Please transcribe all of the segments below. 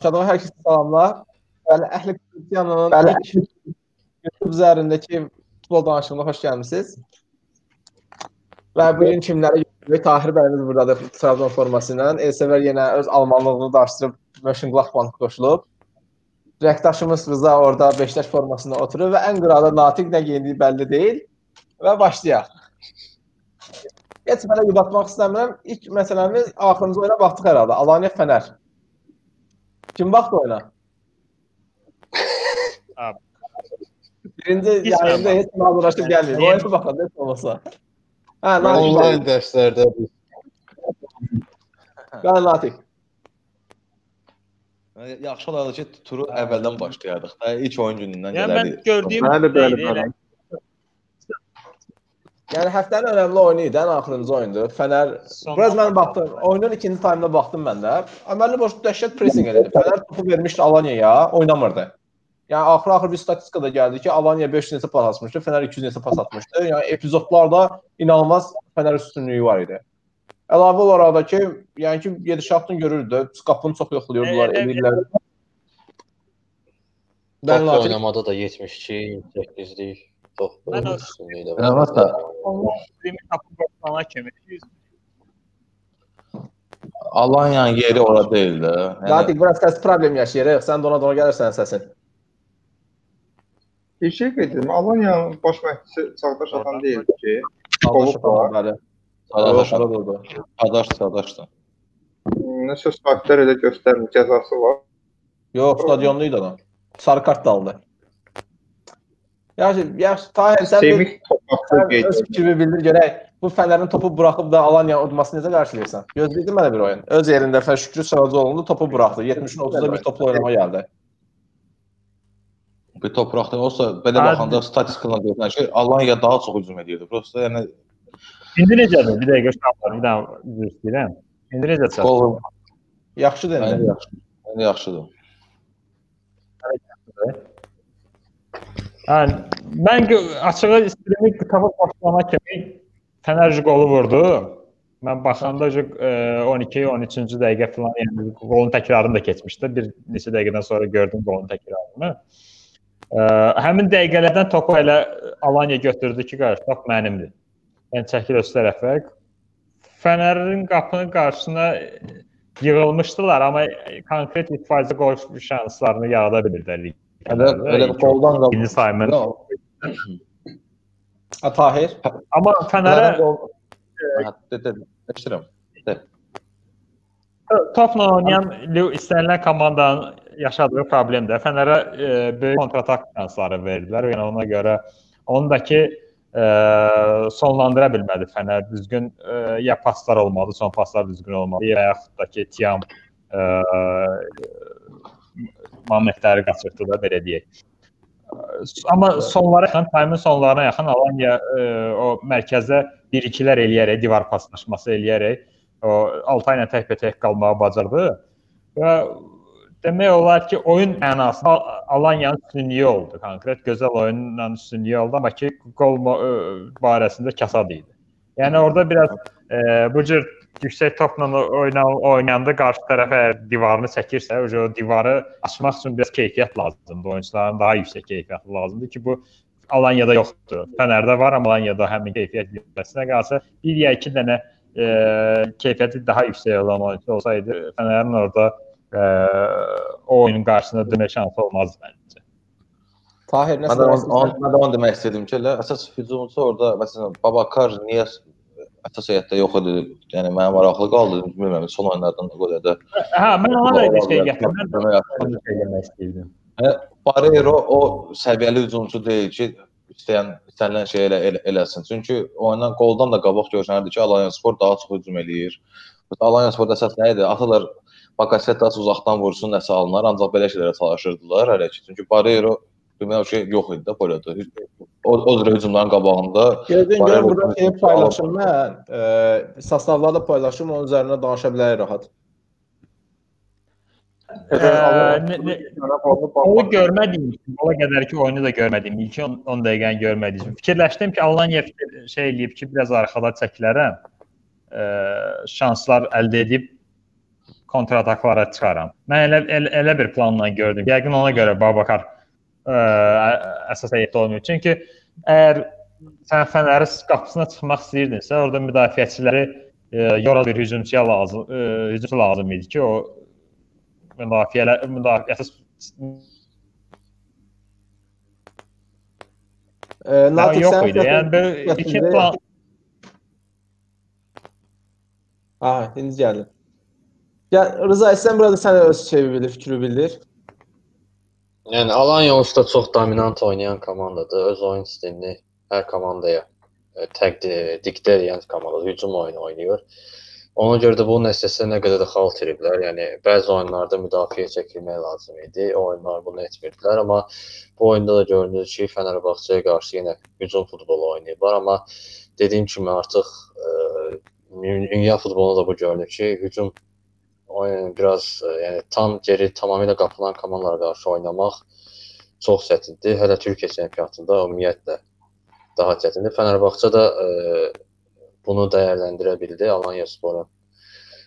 Başladığı hər kəsə salamlar. Bəli, Əhli Cristiano'nun Bəli, YouTube üzərindəki futbol danışığına xoş gəlmisiniz. Və bu gün kimləri görürük? Tahir bəyimiz burdadır Trabzon forması ilə. Elsəvər yenə öz almanlığını daşdırıb Mönchengladbach qoşulub. Rəkdaşımız Rıza orada Beşiktaş formasında oturur və ən qırada Natiq nə geyindiyi bəlli deyil. Və başlayaq. Heç belə yubatmaq istəmirəm. İlk məsələmiz axırıncı oyuna baxdıq hər halda. Alanya Fənər. Kim baxdı oyuna? Birinci yayında heç kim hazırlaşıb gəlməyib. Oyuna baxanda heç olmasa. Hə, Natiq. Onlayn dərslərdə biz Bəli, Natiq. yaxşı olardı ki, turu əvvəldən başlayardıq da. İlk oyun günündən Yəni mən gələrdik. gördüyüm Bəli, bəli, bəli. Yəni həftənin önəmli oyunu idi, ən axırıncı oyundur. Fənər Biraz mən baxdım. Oyunun ikinci taymına baxdım mən də. Əməlli boş dəhşət pressing edirdi. Fənər topu vermişdi Alanyaya, oynamırdı. Yəni axır-axır bir statistikada gəldi ki, Alanya 500 neçə pas atmışdı, Fənər 200 neçə pas atmışdı. Yəni epizodlarda inanılmaz Fənər üstünlüyü var idi. Əlavə olaraq da ki, yəni ki, gedişatını görürdü. Skapını çox yoxlayırdılar, E, e, edirlər. Top oynamada da 72, 8'lik top Ben o- üstünlüğü Yəni var. hətta Filmi tapıb başlana kimi. Alanyanın yeri ora deyil də. Yəni Natiq biraz səs problem yaşayırıq. Sən də ona doğru gəlirsən səsin. Bir şey qeyd edim. Alanya baş məşqçisi Çağdaş Atan deyildi ki, Qolub var. bəli. Sadaş, Orada durdu. sadaş, sadaşdır. nəsə saatlər elə göstərmir, cəzası var. Yox, stadionluydu adam. Sarı kart da aldı. Yaxşı, yaxşı. Tahir sən bir Semih topaqda sən qeyd öz edim. fikrimi bildir görək. Bu Fənərin topu buraxıb da Alanya udmasını necə qarşılayırsan? Gözləyirdim mən də bir oyun. Öz yerində Fəşükrü Saracoğlu topu buraxdı. 70-in 30-da bir topla oynama gəldi. Bir topraqda olsa belə Hə, baxanda statistikana görünür ki, Alanya daha çox hücum edirdi. Prosta yəni İndi necədir? Bir dəqiqə şahlar, bir daha üzr istəyirəm. İndi necə çıxır? qol Yaxşı məndə dendi. yaxşı. Məndə yaxşıdır. Yəni mən açığı istəyirəm tapıb başlana kimi Fənərci qolu vurdu. Mən baxanda e, 12 13-cü dəqiqə falan yəni qolun təkrarını da keçmişdi. Bir neçə dəqiqədən sonra gördüm qolun təkrarını. E, həmin dəqiqələrdən topu elə Alanya götürdü ki, qarşı top mənimdir. Yəni çəkil öz tərəfə. Fənərin qapının qarşısına yığılmışdılar, amma konkret ifadə qol şanslarını yarada bildilər. Elə elə qoldan qapı. İkinci sayımın. Ha Tahir. Amma Fənərə de, de, eşidirəm. topla oynayan istənilən komandanın yaşadığı problem də Fənərə e, böyük kontratak şansları verdilər. Yəni ona görə ondakı e, sonlandıra bilmədi Fənər. Düzgün e, ya paslar olmadı, son paslar düzgün olmadı, ya yaxud da ki Tiam e, momentləri qaçırtdı da belə deyək. Amma sonlara yaxın, timeın sonlarına yaxın Alanya e, o mərkəzdə 1-2-lər eləyərək, divar paslaşması eləyərək o Altay ilə təkbətək qalmağı bacardı və demək olar ki, oyun mənasında Al- Alanyanın üstünlüyü oldu. Konkret gözəl oyunla üstünlüyü oldu, amma ki qol ə, barəsində kasad idi. Yəni orada biraz e, bu cür yüksək topla oyna oynayanda qarşı tərəf əgər divarını çəkirsə, o divarı açmaq üçün biraz keyfiyyət lazımdır. Oyunçuların daha yüksək keyfiyyəti lazımdır ki, bu Alanyada yoxdur. Fənərdə var, amma Alanyada həmin keyfiyyət yüksəsinə qalsa bir ya iki dənə e, keyfiyyəti daha yüksək olan oyunçu olsaydı, Fənərin orada e, o oyunun qarşısında dönmə şansı olmazdı məncə. Tahir nə Mən də onu, söylərsən? onu, mən də onu demək istədim ki, elə əsas hücumçu orada məsələn Babakar niyə əsas heyətdə yox idi? Yəni mənə maraqlı qaldı, bilmirəm, son oyunlardan da edə. Hə, mən ona da bir şey gətirdim. Mən şey demək istəyirdim. Barero o səviyyəli hücumçu deyil ki, istəyən istənilən şey elə, elə eləsin. Çünki oyundan qoldan da qabaq görünərdi ki, Alanya Spor daha çox hücum eləyir. Alanya Spor əsas nə idi? Atalar Bakasetas uzaqdan vursun, nəsə alınar, ancaq belə şeylərə çalışırdılar hələ ki. Çünki Barero demək ki, yox idi də polada. O, o cür hücumların qabağında Gördün görə Barero burada hücum- şey paylaşım mən. E, sastavları da paylaşım, onun üzərinə danışa bilərik rahat. Onu görmədiyim üçün, ola qədər ki, oyunu da görmədiyim, ilk 10, 10 dəqiqəni görmədiyim üçün fikirləşdim ki, Alanya şey eləyib ki, biraz arxada çəkilərəm. Ə, şanslar əldə edib kontrataklara çıxaram. Mən elə, elə elə bir planla gördüm. Yəqin ona görə Babakar əsas heyətdə olmuyor. Çünki əgər sən Fənərin qapısına çıxmaq istəyirdinsə, orada müdafiəçiləri ə, yoran bir hücumçuya lazım, ə, hücumçu lazım idi ki, o müdafiələr müdafiəsiz E, Natiq yox idi. Yəni belə iki plan Aha, indi gəldi. Ya Rıza sən burada sən öz şeyi bilir, fikri bildir. Yəni Alanya onsuz da çox dominant oynayan komandadır. Öz oyun stilini hər komandaya e, təqdim diktə edən komanda hücum oyunu oynayır. Ona görə də bu nəticəsə nə qədər də xalt ediblər. Yəni bəzi oyunlarda müdafiə çəkilmək lazım idi. O oyunlar bunu etmirdilər, amma bu oyunda da görünür ki, Fenerbahçeyə qarşı yenə hücum futbolu oynayıblar, amma dediyim kimi artıq e, dünya futbolunda da bu görünür ki, hücum oyun biraz e, yəni tam geri tamamilə qapılan komandalara qarşı oynamaq çox çətindir. Hələ Türkiyə çempionatında ümumiyyətlə daha çətindir. Fenerbahçe də e, bunu dəyərləndirə bildi Alanya Sporun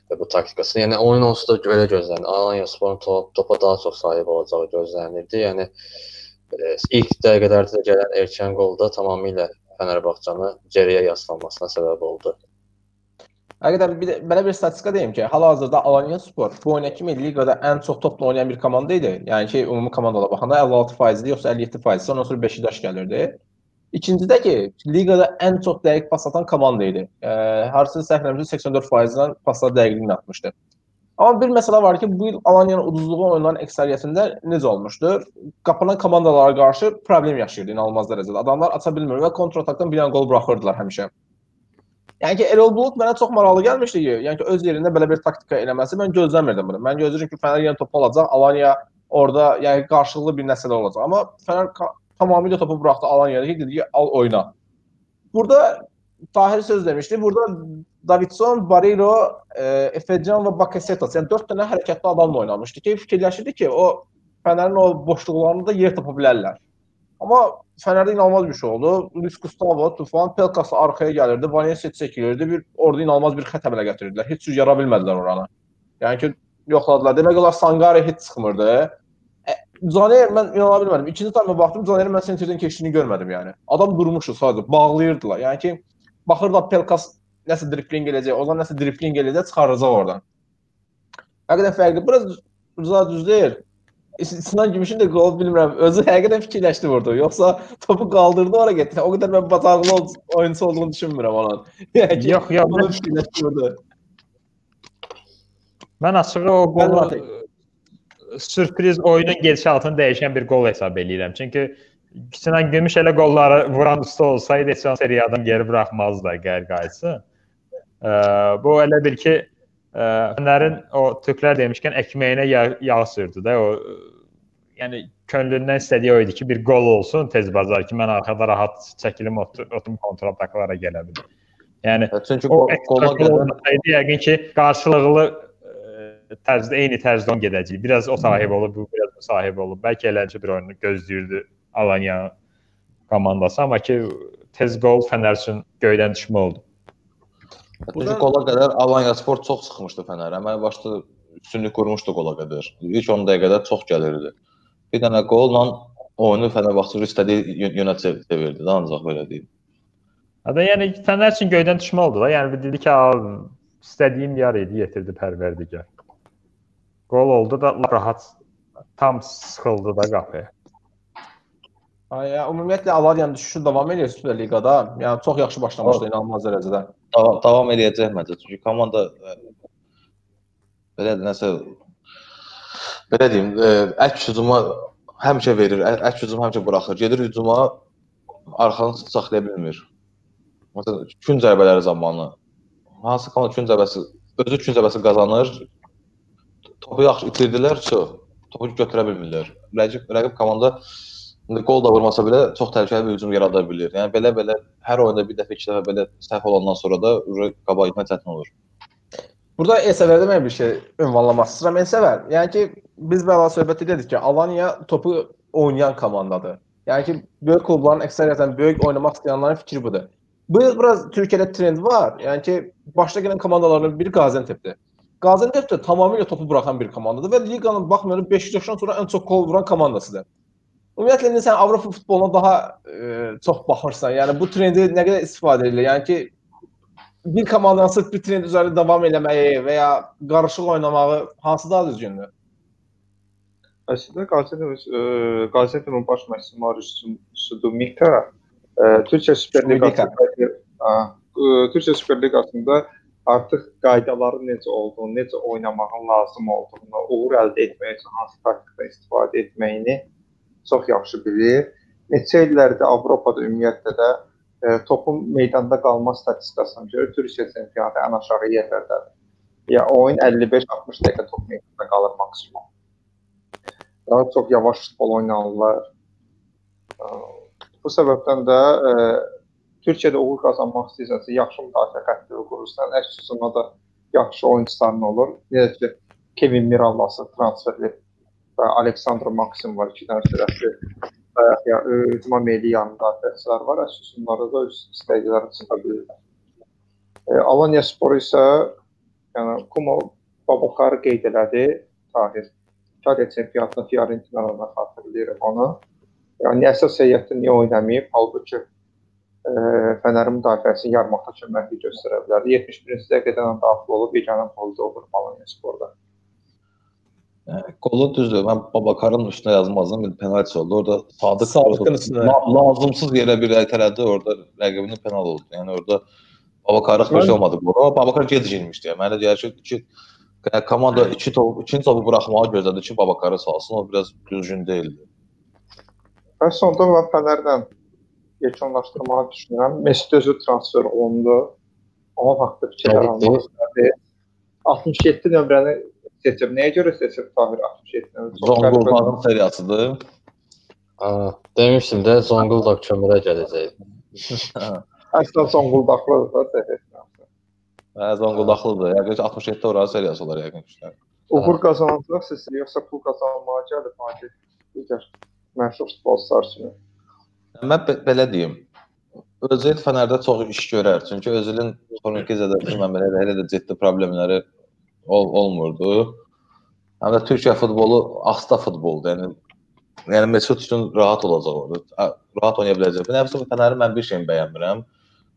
və bu taktikasını. Yəni oyun onsuz da belə gözlənir. Alanya Sporun top, topa daha çox sahib olacağı gözlənilirdi. Yəni e, ilk dəqiqələrdə də gələn erkən qol da tamamilə Fenerbahçanı geriyə yaslanmasına səbəb oldu. Həqiqətən bir də belə bir statistika deyim ki, hal-hazırda Alanya Spor bu oyuna kimi liqada ən çox topla oynayan bir komanda idi. Yəni ki, ümumi komandalara baxanda 56% yoxsa 57%, ondan sonra Beşiktaş gəlirdi. İkincidə ki, liqada ən çox dəqiq pas atan komanda idi. E, Harsi səhv eləmirəmsə 84%-dən paslar dəqiqliyin atmışdı. Amma bir məsələ var ki, bu il Alanyanın uduzduğu oyunların əksəriyyətində necə olmuşdur? Qapanan komandalara qarşı problem yaşayırdı inanılmaz dərəcədə. Adamlar aça bilmir və kontratakdan bir dənə gol buraxırdılar həmişə. Yəni ki, Erol Bulut mənə çox maraqlı gəlmişdi yəni ki, öz yerində belə bir taktika eləməsi mən gözləmirdim bunu. Mən gözləyirdim ki, Fənər yenə topu alacaq, Alanya orada yəni qarşılıqlı bir nəsələ olacaq. Amma Fənər tamamilə topu buraxdı Alanyaya ki, dedi ki, al oyna. Burada Tahir söz demişdi. Burada Davidson, Barreiro, e, Efecan və Bakasetas, yəni 4 dənə hərəkətli adamla oynamışdı ki, fikirləşirdi ki, o Fənərin o boşluqlarında yer tapa bilərlər. Amma Fənərdə inanılmaz bir şey oldu. Luis Gustavo, Tufan, Pelkas arxaya gəlirdi, Valencia çəkilirdi, bir orada inanılmaz bir xət əmələ gətirdilər. Heç cür yara bilmədilər oranı. Yəni ki, yoxladılar. Demək olar Sangare heç çıxmırdı. E, Caner mən inana bilmədim. İkinci tayma baxdım, Canerin mən sentrdən keçdiyini görmədim yəni. Adam durmuşdu sadəcə, bağlayırdılar. Yəni ki, baxırlar Pelkas nəsə dripling eləyəcək, o zaman nəsə dripling eləyəcək, çıxaracaq oradan. Həqiqətən fərqli. Biraz Rıza düz deyir. Sinan Gümüşün də qol bilmirəm. Özü həqiqətən fikirləşdi vurdu. Yoxsa topu qaldırdı ora getdi. O qədər mən bacarıqlı ol- oyunçu olduğunu düşünmürəm onun. Yəni Yox, yox, bunu fikirləşdi vurdu. Mən açığı o qolla sürpriz oyunun gedişatını dəyişən bir qol hesab eləyirəm. Çünki Sinan Gümüş elə qolları vuran usta olsaydı heç seriyadan geri buraxmazdı. Ə, bu elə bir ki, ə, Fənərin o türklər demişkən əkməyinə yağ, yağ sürdü də o ə, yəni könlündən istədiyi o idi ki, bir qol olsun tez bazar ki, mən arxada rahat çəkilim otur, otum kontrol ataklara gələ bilim. Yəni Çünki o qol- qola qədər yəqin ki, qarşılıqlı ə, tərzdə eyni tərzdə on gedəcək. Biraz o sahib olub, bu biraz bu sahib olub. Bəlkə eləncə bir oyunu gözləyirdi Alanya komandası, amma ki tez qol Fənər üçün göydən düşmə oldu. Buradan- qola qədər Alanya Spor çox sıxmışdı Fənərə. Əməl başda üstünlük qurmuşdu qola qədər. İlk 10 dəqiqədə çox gəlirdi. Bir dənə qolla oyunu Fənərbağçı istədiyi yö- yönə çev- çevirdi. də, Ancaq belə deyim. Hətta yəni Fənər üçün göydən düşmə oldu da. Yəni dedi ki, "A, istədiyim yer idi, yetirdi Pərverdigar." Qol oldu da rahat tam sıxıldı da qapıya. Ay, ya, ümumiyyətlə Alanyanın düşüşü davam edir Süper Liqada. Yəni çox yaxşı başlamışdı inanılmaz dərəcədə. Davam, davam eləyəcək məncə. Çünki komanda ə, belə nəsə belə deyim, ə, əks hücuma həmişə verir, ə- əks hücum həmişə buraxır. Gedir hücuma arxanı saxlaya bilmir. Məsələn, gün zərbələri zamanı hansı komanda gün zərbəsi özü gün zərbəsi qazanır. Topu yaxşı itirdilər, çox. Topu götürə bilmirlər. Rəqib rəqib komanda indi qol da vurmasa belə çox təhlükəli bir hücum yarada bilir. Yəni belə-belə hər oyunda bir dəfə, iki dəfə belə səhv olandan sonra da qabağa getmək çətin olur. Burada Elsəvərdə mən bir şey ünvanlamaq istəyirəm. Elsəvər, yəni ki biz bəla söhbət edirdik ki, Alanya topu oynayan komandadır. Yəni ki böyük klubların əksəriyyətən böyük oynamaq istəyənlərin fikri budur. Bu il biraz Türkiyədə trend var. Yəni ki başda gələn komandalardan biri Qaziantepdir. Qaziantep də tamamilə topu buraxan bir komandadır və liqanın baxmayaraq 5 yaşdan sonra ən çox gol vuran komandasıdır. Ümumiyyətlə indi sən Avropa futboluna daha e, çox baxırsan. Yəni bu trendi nə qədər istifadə edilir? Yəni ki bir komandanın sırf bir trend üzərində davam eləməyi və ya qarışıq oynamağı hansı daha düzgündür? Əslində Qaziantep e, Qaziantepin baş məşqçisi Marius Sudumika e, Türkiyə Süper Liqasında e, Türkiyə Süper Liqasında artıq qaydaların necə olduğunu, necə oynamağın lazım olduğunu, uğur əldə etmək üçün hansı taktikdən istifadə etməyini çox yaxşı bilir. Neçə illərdir Avropada ümumiyyətlə də e, topun meydanda qalma statistikasına görə Türkiyə çempionatı ən aşağı yerlərdədir. Ya oyun 55-60 dəqiqə top meydanda qalır maksimum. Daha çox yavaş futbol oynanırlar. E, Bu səbəbdən də e, Türkiyədə uğur qazanmaq istəyirsənsə, yaxşı müdafiə xətti qurursan, əks yüzündə da yaxşı oyunçuların olur. Necə ki, Kevin Mirallası transferli və Aleksandr Maksim var, iki dənə sürətli ayaq ya hücuma meyli yanında müdafiəçilər var. Yüzündə da öz istəklərini çıxa bilirlər. E, Alanya Spor isə yəni Kumo Babakarı qeyd elədi Tahir. İtaliya çempionatında Fiorentina-dan xatırlayırıq onu. Yəni əsas heyətdə niyə oynamayıb? Halbuki e, Fənərin müdafiəsi yarmaqda köməklik göstərə bilər. 71-ci dəqiqədən daxil olub yeganə golda olur Alanya Sporda. Yəni, Qolu düzdür. Mən Babakarın üstünə yazmazdım. Bir penalti oldu. Orada Sadıq Sadıqın üstünə. la lazımsız yerə bir itələdi. Orada rəqibinin penal oldu. Yəni orada Babakarı xoş olmadı bu. O Babakar gecikmişdi. Yəni mənə deyir ki, ki yəni, komanda iki top, ikinci topu buraxmağı gözlədi ki, Babakarı salsın. O biraz düzgün deyildi. Və sonda və Fənərlə yekunlaşdırmağı düşünürəm. Mesut Özil transfer olundu. Onun haqqında fikirlər Təbii ki. almaq istədi. 67 nömrəni seçib. Nəyə görə seçib Tahir 67 nömrəni? Çox qəribə- Zonguldakın seriyasıdır. Ha, demişdim də Zonguldak kömürə gələcək. Əslən Zonguldaklıdır da. Hə, Zonguldaklıdır. Yəqin ki 67 oranı seriyası olar yəqin ki. Uğur qazanacaq siz yoxsa pul qazanmağa gəlib hadi digər məşhur futbolçular kimi. Mən be belə deyim. Özil Fənərdə çox iş görər. Çünki Özilin zədəsi mən belə elə də ciddi problemləri ol olmurdu. Həm də Türkiyə futbolu asta futboldur. Yəni yəni Mesut üçün rahat olacaq orada. Rahat oynaya biləcək. Bir nəfəsə Fənərin mən bir şeyini bəyənmirəm.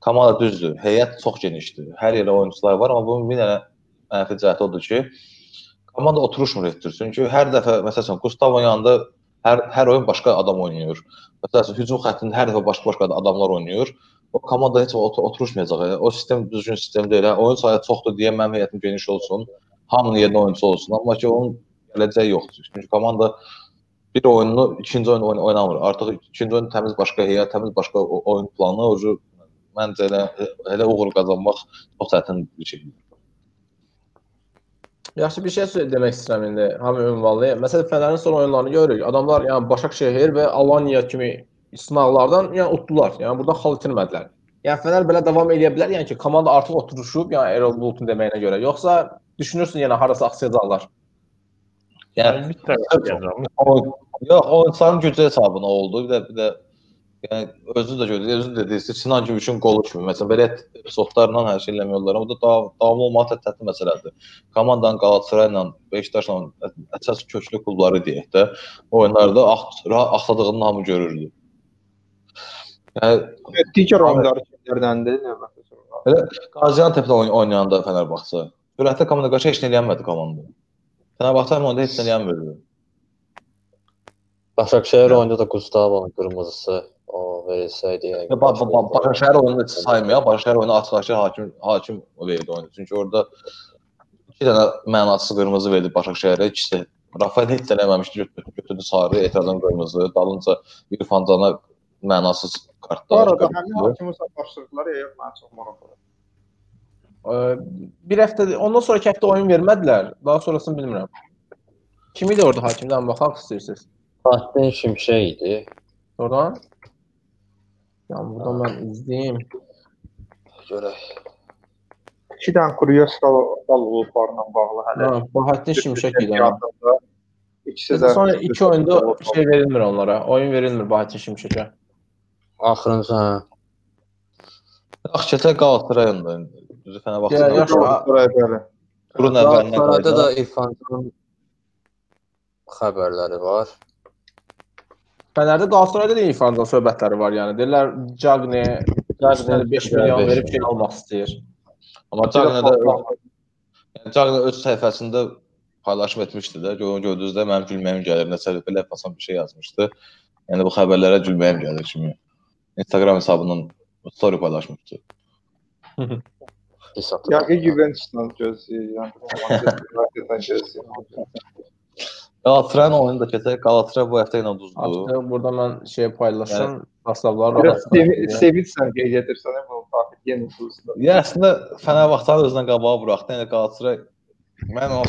Komanda düzdür. Heyət çox genişdir. Hər yerə oyunçular var, amma bunun bir dənə mənfi cəhəti odur ki, komanda oturuşmur etdir. Çünki hər dəfə məsələn Gustavo yanında hər hər oyun başqa adam oynayır. Məsələn, hücum xəttində hər dəfə başqa-başqa adamlar oynayır. O komanda heç otur oturuşmayacaq. Yəni, o sistem düzgün sistem deyil. Yəni, oyun sayı çoxdur deyə mənim heyətim geniş olsun. Hamının yerinə oyunçu olsun. Amma ki onun gələcəyi yoxdur. Çünki komanda bir oyununu ikinci oyun oyn oynamır. Artıq ikinci oyun təmiz başqa heyət, təmiz başqa oyun planı. O məncə elə elə uğur qazanmaq çox çətin bir şeydir. Yaxşı bir şey sö- demək istəyirəm indi hamı ünvanlayır. Məsələn Fənərin son oyunlarını görürük. Adamlar yəni Başakşehir və Alanya kimi sınaqlardan yəni utdular. Yəni burada xal itirmədilər. Yəni Fənər belə davam edə bilər, yəni ki, komanda artıq oturuşub, yəni Erol Bulutun deməyinə görə. Yoxsa düşünürsən yenə harasa axsayacaqlar. Yəni yox, oyunçuların gücü hesabına oldu. Bir də bir də yəni özünüz də gördünüz, özünüz də dediniz, Sinan Gümüşün qolu kimi. Məsələn, belə epizodlarla hər şey eləmiyorlar. O da dav davamlı olmaq çətin məsələdir. Komandanın Galatasaray ilə Beşiktaşla əsas köklü klubları deyək də, oyunlarda ax axsadığını hamı görürdü. Yəni Digər oyunları kimlərdəndir? Qazianteplə oyn oynayanda Fənərbağça sürətli komanda qarşı heç nə eləmədi komanda. Fənərbağça onda heç nə eləmirdi. Başakşehir oyunda da Gustavo'nun qırmızısı o verilsəydi. yəni ba ba ba Başakşehir oyunu heç saymaya, Başakşehir oyunu açıq-açıq hakim hakim verdi oyunu. Çünki orada iki dənə mənasız qırmızı verdi Başakşehirə, ikisi Rafael heç də eləməmişdi, götürdü, sarı, etirazın qırmızı, dalınca İrfan Cana mənasız Bu kartlar. arada həmin qırmızı. hakimi sataşdırdılar, ya yox, mən çox maraqlıdır. Ee, bir həftə ondan sonraki həftə oyun vermədilər. Daha sonrasını bilmirəm. Kim idi orada hakimdən baxaq istəyirsiniz. Fahrettin Şimşək idi. Oradan. Yəni buradan mən izləyim. Görək. İki dənə Kuryoskal olublarla bağlı hələ. Ha, Bahattin Şimşək idi. ona. Çempionatında İkisi də Sonra iki oyunda şey verilmir onlara. Oyun verilmir Bahattin Şimşəkə. Axırıncı hə. Yaxşı keçək Qalatasarayında. Düzü Ya, Fənərbağça. yaxşı. Galatasaray bəli. Bunun əvvəlinə Galatasarayda qayıda. da İrfan Can'ın xəbərləri var. Fənərdə Qalatasarayda da İrfandan söhbətləri var yəni. Deyirlər Cagne Cagne 5 milyon verib şey almaq istəyir. Amma Cagney də yəni Cagney öz səhifəsində paylaşım etmişdi də. Gör gördünüz də mənim gülməyim gəlir. Nəsə belə fason bir şey yazmışdı. Yəni bu xəbərlərə gülməyim gəlir kimi. Instagram hesabından story paylaşmışdı. Pis atır. Yəni Juventusdan gözləyir, yəni Manchester gözləyir. Qalatasarayın oyunu da keçək. Galatasaray bu həftə ilə uduzdu. Artıq burada mən şey paylaşım. Prostavlar Biraz rahat. sevi- sevinçlə qeyd edirsən bu tarix yeni usulda. Ya əslində Fənərbağçanı özündən qabağa buraxdı. Yəni Galatasaray mən o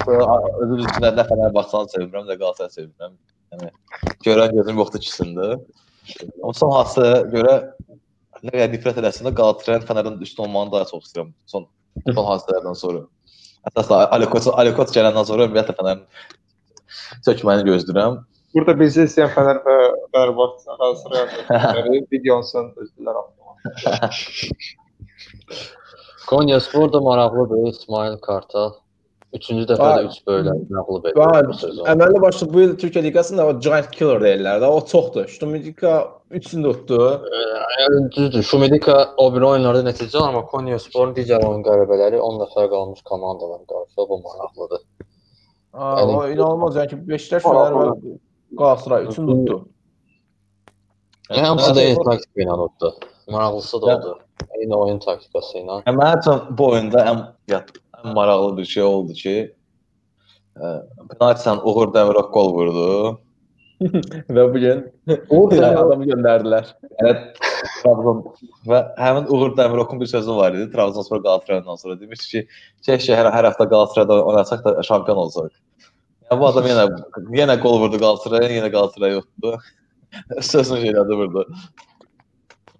özü üçün də Fənərbağçanı sevirəm, də Galatasaray sevirəm. Yəni görən gözüm yoxdur ikisində. Amma son hadisəyə görə nə qədər nifrət eləsən də Galatasarayın Fənərin üstün olmağını daha çox istəyirəm. Son son hadisələrdən sonra. Əsasında Alekot Alekot gələndən sonra ümumiyyətlə Fənərin çökməni gözləyirəm. Burada bizi istəyən Fənər və Fenerbahçe Galatasaray videonun özlər. Konya Spor da maraqlıdır. İsmail Kartal. Üçüncü dəfə Vay. də 3 böylə məğlub edildi Bəli, bu sezon. əməlli başlı bu il Türkiyə liqasında o giant killer deyirlər də. O çoxdur. Ştumidika 3-ünü də tutdu. Yəni düzdür. Şumidika o bir oyunlarda nəticə alır, amma Konya Sporun digər oyun qələbələri 10 nəfər qalmış komandalar qarşıda bu maraqlıdır. Aa, Yəni- o inanılmaz yəni ki, Beşiktaş Fener və Galatasaray 3-ünü tutdu. Yəni hamısı da eyni taktika ilə oldu. Maraqlısı da oldu. Eyni oyun taktikası ilə. Yəni mənim üçün bu oyunda ən yat, ən maraqlı bir şey oldu ki, ə, penaltidən Uğur Dəmirov gol vurdu. Və bu gün Uğur adamı göndərdilər. yəni, Trabzon və həmin Uğur Dəmirovun bir sözü var idi. Trabzonspor Galatasaraydan sonra demişdi ki, keşke hər hər həftə Galatasarayda oynasaq da şampion olsaq. Yəni bu adam yenə yenə gol vurdu Galatasaraya, yenə Galatasaray yutdu. Sözünü şeylədi burada.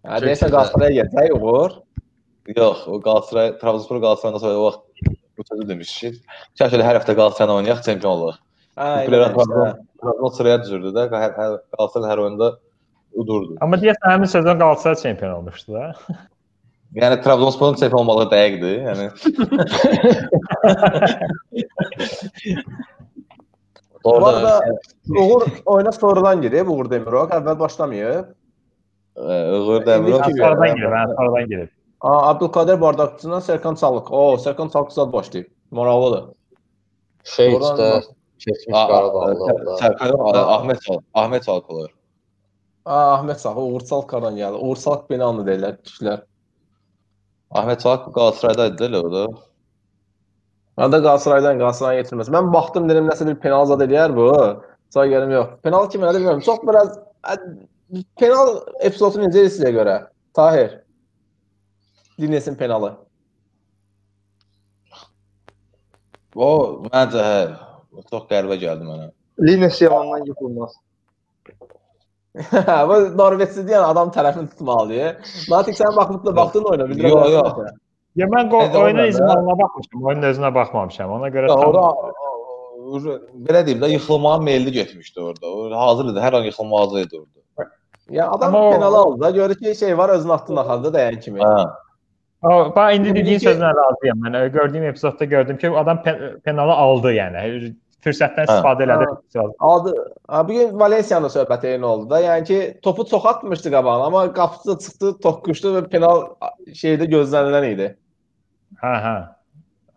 Hə, deyəsən Qalatasaraya gələcək Uğur. Yox, o Galatasaray, Trabzonspor Galatasaraydan sonra o vaxt bu sözü demiş ki, keşke hər həftə Galatasarayla oynayaq, çempion olaq. Hə, elə Trabzon, sıraya düzürdü də, hər, hər Galatasaray hər oyunda udurdu. Amma deyəsən həmin sezon Galatasaray çempion olmuşdu da. Yəni Trabzonsporun çempion olmağı dəqiqdir. Yəni Bu Orada arada Uğur oyuna sonradan girib Uğur Demirok. Əvvəl başlamayıb. ə, Uğur ki, Sonradan girib, hə, sonradan girib. Aa, Abdülkadir Bardakçıdan Serkan Çalıq. O, Serkan Çalıq zad başlayıb. Maraqlıdır. şey Oradan işte keçmiş A- Qarabağlı Sər- da. Sərkar yox, Ahmet Çal, Ahmet Çalıqlar. Aa, Ahmet Sağ, Uğur Çalıqdan gəldi. Uğur Çalıq Benanlı deyirlər kişilər. Ahmet Çalıq Qalatasarayda idi elə o da. Məndə Qalatasaraydan Qalatasarayın yetirməz. Mən baxdım dedim nəsə bir penal zad eləyər bu. Sonra gəldim yox. Penal kimi nədir bilmirəm. Çox biraz penal epizodu necə sizə görə? Tahir. Dinləsin penalı. O məncə hə, çox qəribə gəldi mənə. Linus yalandan yıxılmaz. bu Norveçli deyən adam tərəfini tutmalıdır. Natik sən baxıb da baxdın oyuna, bildirə Yox, yox. Ya mən da? izmanına baxmışam, oyunun özünə baxmamışam. Ona görə Orada belə deyim də yıxılmağa meylli getmişdi orada. O hazır idi, hər an yıxılmağa hazır idi orada. Ya adam penalı aldı da görür ki şey var özünün hattında xaldı dayan kimi. Hə. O, bax indi dediyin sözlə razıyam. Mən gördüyüm epizodda gördüm ki, adam pe penalı aldı, yəni fürsətdən istifadə elədi. Aldı. Ha, bu gün Valensiyanın söhbəti eyni oldu da. Yəni ki topu çox atmışdı qabağına amma qapısı çıxdı, toqquşdu və penal şeydə gözlənilən idi. Hə, hə.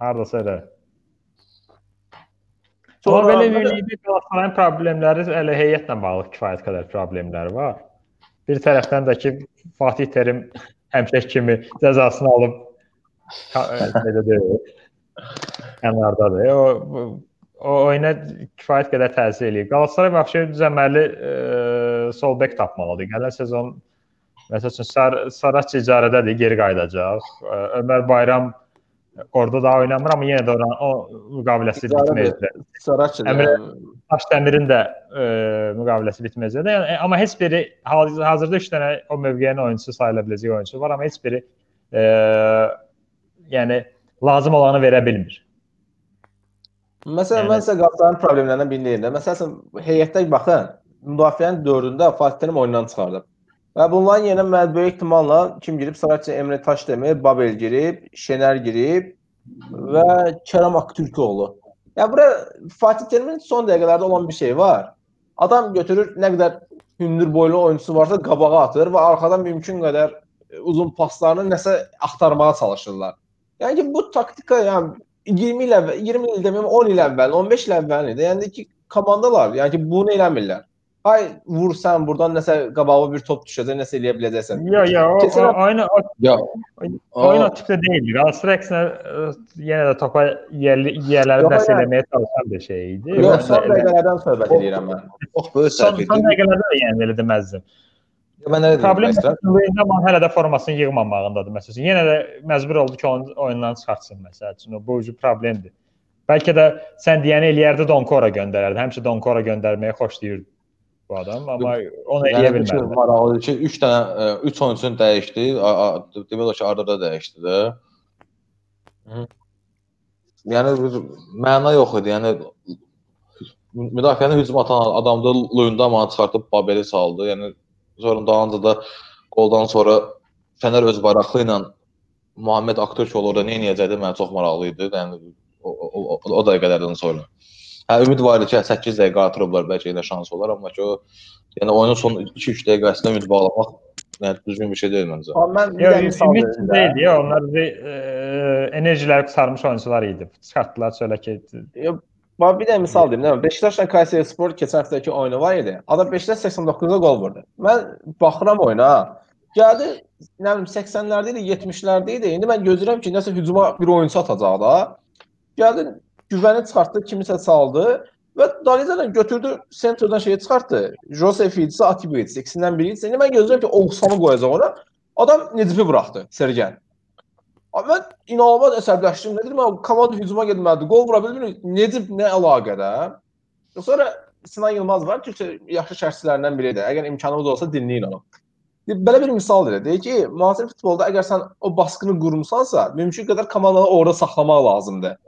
Hardasa elə. Sonra belə mən- bir ligdə Qalatasarayın problemləri elə heyətlə bağlı kifayət qədər problemləri var. Bir tərəfdən də ki Fatih Terim həmişə kimi cəzasını alıb belə deyil. Kənardadır. O o oyuna kifayət qədər təsir eləyir. Qalatasaray vəbşə düzəməli e, sol bek tapmalıdır. Gələn sezon məsəl üçün Sar Saraç icarədədir, geri qayıdacaq. E, Ömər Bayram orada da oynamır, amma yenə də oran o müqaviləsi bitməyəcək. Əmrə- Daşdəmirin də e, müqaviləsi bitməyəcək. Yəni amma heç biri hazırda 3 dənə o mövqeyin oyunçusu sayıla biləcək oyunçu var, amma heç biri e, yəni lazım olanı verə bilmir. Məsələn, Yəni- mən sizə Qalatasarayın problemlərindən birini deyim də. Məsələn, heyətdə baxın, müdafiənin 4-ündə Fatih Terim oyundan çıxardıb. Və bunların yerinə mən böyük ehtimalla kim girib? Saraçı Emre Taşdemir, Babel girib, Şener girib, və Kərəm Aktürkoğlu. Ya bura Fatih Terimin son dəqiqələrdə olan bir şey var. Adam götürür nə qədər hündür boylu oyunçusu varsa qabağa atır və arxadan mümkün qədər uzun paslarını nəsə axtarmağa çalışırlar. Yəni ki, bu taktika yəni 20 il əvvəl, 20 il deməyim 10 il əvvəl, 15 il əvvəl idi. Yəni ki, komandalar, yəni ki, bunu eləmirlər. Ay vur sən burdan nəsə qabağa bir top düşəcək, nəsə eləyə biləcəksən. Yo, yo, o, Keçən o, oyun o, Ya oyun o tipdə deyildi. Galatasaray əksinə ə, yenə də topa yerli yerləri nəsə eləməyə çalışan bir şey idi. Yox, son elə- dəqiqələrdən söhbət edirəm mən. çox böyük son, səhv son etdi. dəqiqələrdə də yəni elə deməzdim. Mən nə Problem? Luizama hələ də formasını yığmamağındadır məsələn. Yenə də məcbur oldu ki, onu oyundan çıxartsın məsəl üçün. O bu ucu problemdir. Bəlkə də sən deyəni eləyərdi Donkora göndərərdi. Həmişə Donkora göndərməyi xoşlayırdı bu adam, amma onu eləyə bilmədi. maraqlıdır ki, 3 dənə 3 oyunçunu dəyişdi. Demək olar ki, arada dəyişdi də. Yəni məna yox idi. Yəni müdafiəni hücum atan adamda Luyendama'nı çıxartıb Babeli saldı. Yəni sonra dalınca da qoldan sonra Fənər öz baraqlı ilə Muhammed Aktürkoğlu orada nə edəcəkdi mənə çox maraqlı idi. Yəni o, o, o, o dəqiqələrdən sonra. Hə ümid var idi ki, 8 dəqiqə artırıblar bəlkə elə şans olar, amma ki o yəni oyunun son 2-3 dəqiqəsində ümid bağlamaq yəni düzgün bir şey deyil məncə. Mən misal ümid deyildi. ya, Onlar bir e, enerjiləri qısarmış oyunçular idi. Çıxartdılar çölə ki, Bax bir də misal deyim, nə Beşiktaşla Kayserispor keçən həftəki oyunu var idi. Adam Beşiktaş 89-da gol vurdu. Mən baxıram oyuna. Gəldi, nə bilim 80-lərdə idi, 70-lərdə idi. İndi mən gözləyirəm ki, nəsə hücuma bir oyunçu atacaq da. Gəldi, güvəni çıxartdı, kimisə saldı və Dalizadan götürdü, sentrdən şeyi çıxartdı. Josef idisi, Atiba idisi, ikisindən biri idisi. İndi mən gözləyirəm ki, Oğuzhanı qoyacaq ona. Adam Necibi buraxdı, Sergen. Mən inanılmaz əsəbləşdim. Nə deyim, mən komanda hücuma getməlidir. Gol vura bilmir. Necib nə əlaqədə? Sonra Sinan Yılmaz var. Türkçə yaxşı şərhçilərindən biridir. Əgər imkanımız olsa dinləyin onu. Belə bir misal deyir. Deyir ki, müasir futbolda əgər sən o baskını qurmusansa, mümkün qədər komandanı orada saxlamaq lazımdır.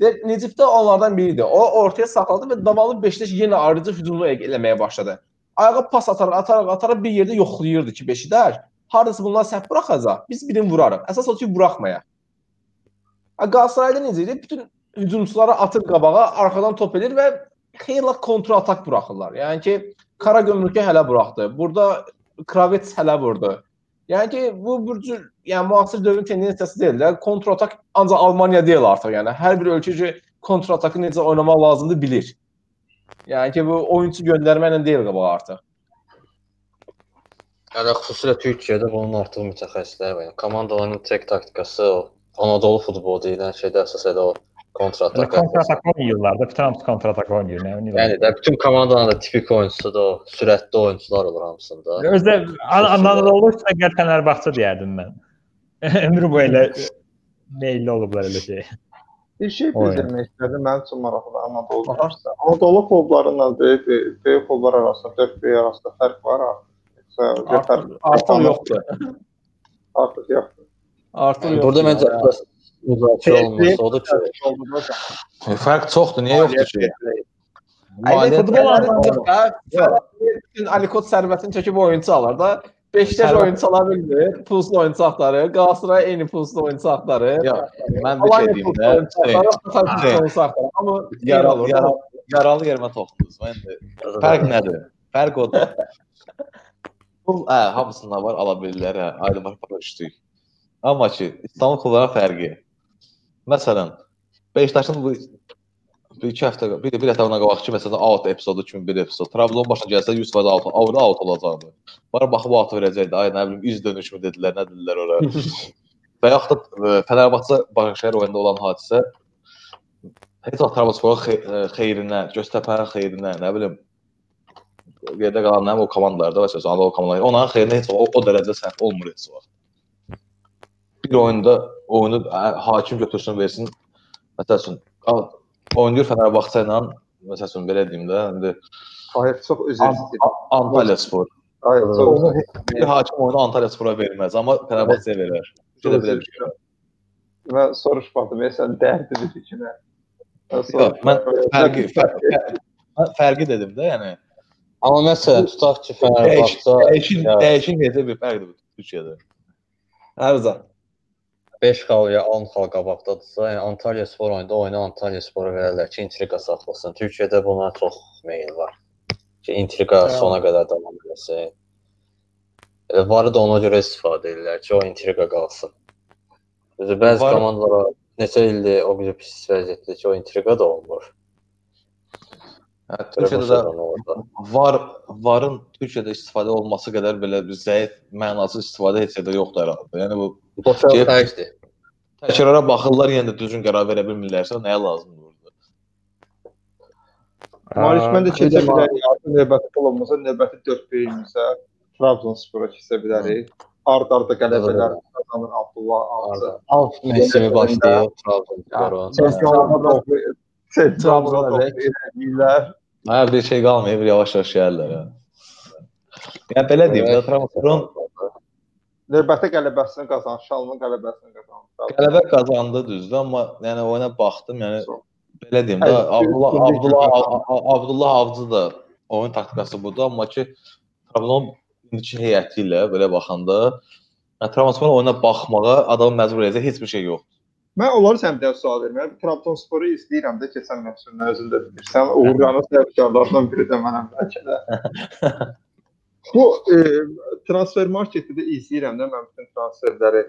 Deyir, Necib də onlardan biridir. O ortaya saxladı və davamlı Beşiktaş yenə ayrıca hücumlu eləməyə başladı. Ayağa pas ataraq, ataraq, ataraq bir yerdə yoxlayırdı ki, Beşiktaş hardasa bunlar səhv buraxacaq, biz birini vurarıq. Əsas o ki, buraxmayaq. Galatasarayda necə idi? Bütün hücumçuları atır qabağa, arxadan top edir və xeyli kontra atak buraxırlar. Yəni ki, Kara Gömrükə hələ buraxdı. Burada Kravets hələ vurdu. Yəni ki, bu bir cür, yəni müasir dövrün tendensiyası deyil də, kontra atak ancaq Almaniya deyil artıq. Yəni hər bir ölkə ki, kontra atakı necə oynamaq lazımdır bilir. Yəni ki, bu oyunçu göndərməklə deyil qabağa artıq. Yəni xüsusilə Türkiyədə bunun artıq mütəxəssisləri var. Yəni komandaların tek taktikası o Anadolu futbolu deyilən şeydə əsas elə o kontratak. kontratak oynayırlar da, bütün hamısı kontratak oynayır. Nə. Yəni də bütün komandanın da tipik oyunçusu da o sürətli oyunçular olur hamısında. Özdə An- Anadolu Səqət Fənərbağçı deyərdim mən. Ömrü boyu elə meyilli olublar elə şey. Bir şey bildirmək istədim. Mənim üçün maraqlı Anadolu. Aha. Anadolu klublarıyla böyük böyük klublar arasında, 4 böyük arasında fərq var artıq. Artıq, artıq yoxdur. artıq yoxdur. Artıq yoxdur. burada məncə Yəni. əsas müzakirə olunması odur ki, Fərq çoxdur. Niyə yoxdur ki? Maliyyə futbol anlamında bütün Alikot sərvətini çəkib oyunçu alır da. Beşiktaş oyunçu ala bilmir, pulsuz oyunçu axtarır. Galatasaray eyni pulsuz oyunçu axtarır. Ya, mən bir şey deyim də. Amma Yaralı, yaralı, yerimə toxundunuz. Mən də Fərq nədir? Fərq odur. Pul, hə, hamısında var, ala bilirlər, hə, ayrı var, düşdük. Amma ki, İstanbul klublara fərqi. Məsələn, Beşiktaşın bu bir iki həftə, bir, bir həftə ona qabaq ki, məsələn, out epizodu kimi bir epizod. Trabzon başına gəlsə 100% out, avra out olacaqdı. Bara baxıb out verəcəkdi. Ay nə bilim, üz dönüş mü dedilər, nə dedilər ora. Və yaxud da e, Fənərbağçı Başakşəhər oyununda olan hadisə heç vaxt Trabzonsporun e, xeyrinə, Göztəpənin xeyrinə, nə bilim, yerdə qalan nə o komandalarda və sözü Anadolu komandaları onların xeyrinə heç o, o dərəcədə səhv olmur heç vaxt. Bir oyunda oyunu hakim götürsün, versin. Məsəl üçün al- oynayır Fənərbağçı ilə, məsəl üçün belə deyim də, indi Hayır, çox üzr istəyirəm. An- Antalya Spor. Hayır, çox Onu bir hakim oyunu Antalya Spora verməz, amma Fənərbağçıya verər. Bir də belə bir şey. Mən soruşmadım, ya sən dərdi dedi ki, nə? Yox, mən fərqi, fərqi, fərqi dedim də, yəni Amma məsələn tutaq ki, Fənərbağça dəyişik, ya, dəyişik necə bir fərqdir Türkiyədə. Hərzə. 5 xal ya 10 xal qabaqdadırsa, yəni Antalya Spor oyunda oyunu Antalya Spora verərlər ki, intriqa saxlasın. Türkiyədə buna çox meyil var. Ki intriqa Hə. sona qədər davam etsin. E, varı da ona görə istifadə edirlər ki, o intriqa qalsın. Düzdür, bəzi Var- komandalar neçə ildir o qədər pis vəziyyətdə ki, o intriqa da olmur. Hə, Türkiyədə də orada. var varın Türkiyədə istifadə olması qədər belə bir zəif, mənasız istifadə heç yerdə yoxdur herhalde. Yəni bu xərcdir. təkrara baxırlar, yenə də düzgün qərar verə bilmirlərsə nəyə lazımdır burada? Marius mən də keçə bilərik. Artıq növbəti pul olmasa, növbəti 4 beyimizə Trabzonspora keçə bilərik. Ard-arda qələbələr qazanır Abdullah Avcı. Al Messimi başlayır Trabzonspora. Çempionlar Trabzonlar Bir şey qalmayıb, yavaş-yavaş gəlirlər. Hə. Yəni belə deyim, də Trabzonsporun Növbəti qələbəsini qazanır, Şalının qələbəsini qazanır. qələbə qazandı düzdür, amma yəni oyuna baxdım, yəni belə deyim də Abdullah Abdullah Abdullah Avcı da oyun taktikası budur, amma ki Trabzon indiki heyəti ilə belə baxanda Trabzonspor oyuna baxmağa adamı məcbur edəcək heç bir şey yoxdur. Mən onları səmtə sual vermirəm. Trabzonsporu izləyirəm də keçən mövsümdə özün də bilirsən. Uğurcanın səbəbkarlarından biri də mənəm bəlkə də. Bu e, transfer marketdə də izləyirəm də mən bütün transferləri.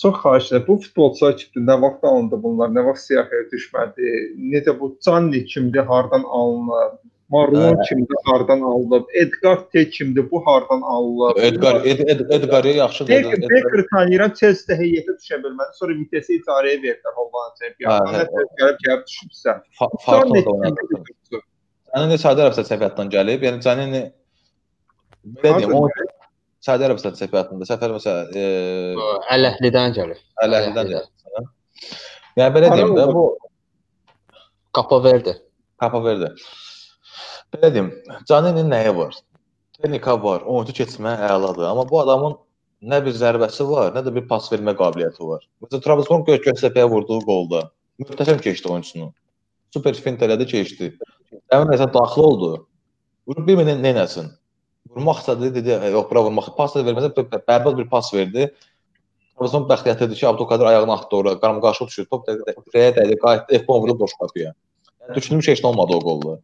Çox xahiş edirəm. Bu futbolçular kimdir? Nə vaxt alındı bunlar? Nə vaxt siyahıya düşmədi? Necə bu Canli kimdir? Hardan alınıb? Marlon kimdir? Hardan alınıb? Edgar T kimdir? Bu hardan alınıb? Edgar Ed, Ed, Edgar'ı yaxşı dedi. Baker, Baker tanıyıram, Chelsea heyətə düşə bilmədi. Sonra Vitesse icarəyə verdilər Hollanda Hə, çempionatına. hə. Nə gəlib gəlib düşübsə. Farklı da oynadı. Canini Səudi Ərəbistan çempionatından gəlib. Yəni Canini belə deyim, o Səudi Ərəbistan çempionatında səfər məsəl e, Ələhlidən gəlir. Ələhlidən gəlib. Yəni belə deyim də bu Qapa verdi. Kapa verdi. Belə deyim, Caninin nəyi var? Texnika var, oyuncu keçmə əladır, amma bu adamın nə bir zərbəsi var, nə də bir pas vermə qabiliyyəti var. Məsələn, Trabzonspor Gö Göztepe'yə vurduğu qolda möhtəşəm keçdi oyunçunu. Super fint elədi, keçdi. Dəvin nəsə daxil oldu. Vurub bir nə nəyəsin? Vurmaq istədi, dedi, "E, yox, bura vurmaq. Pas da vermədi, bərbad bir pas verdi. Trabzon bəxtiyyətlidir ki, Abdülkadir ayağını atdı ora, qaram qarşı düşür, top dəqiqə dəydi, qayıtdı, F-bon vurdu boş qapıya. Yəni düşündüyüm şey olmadı o qolda.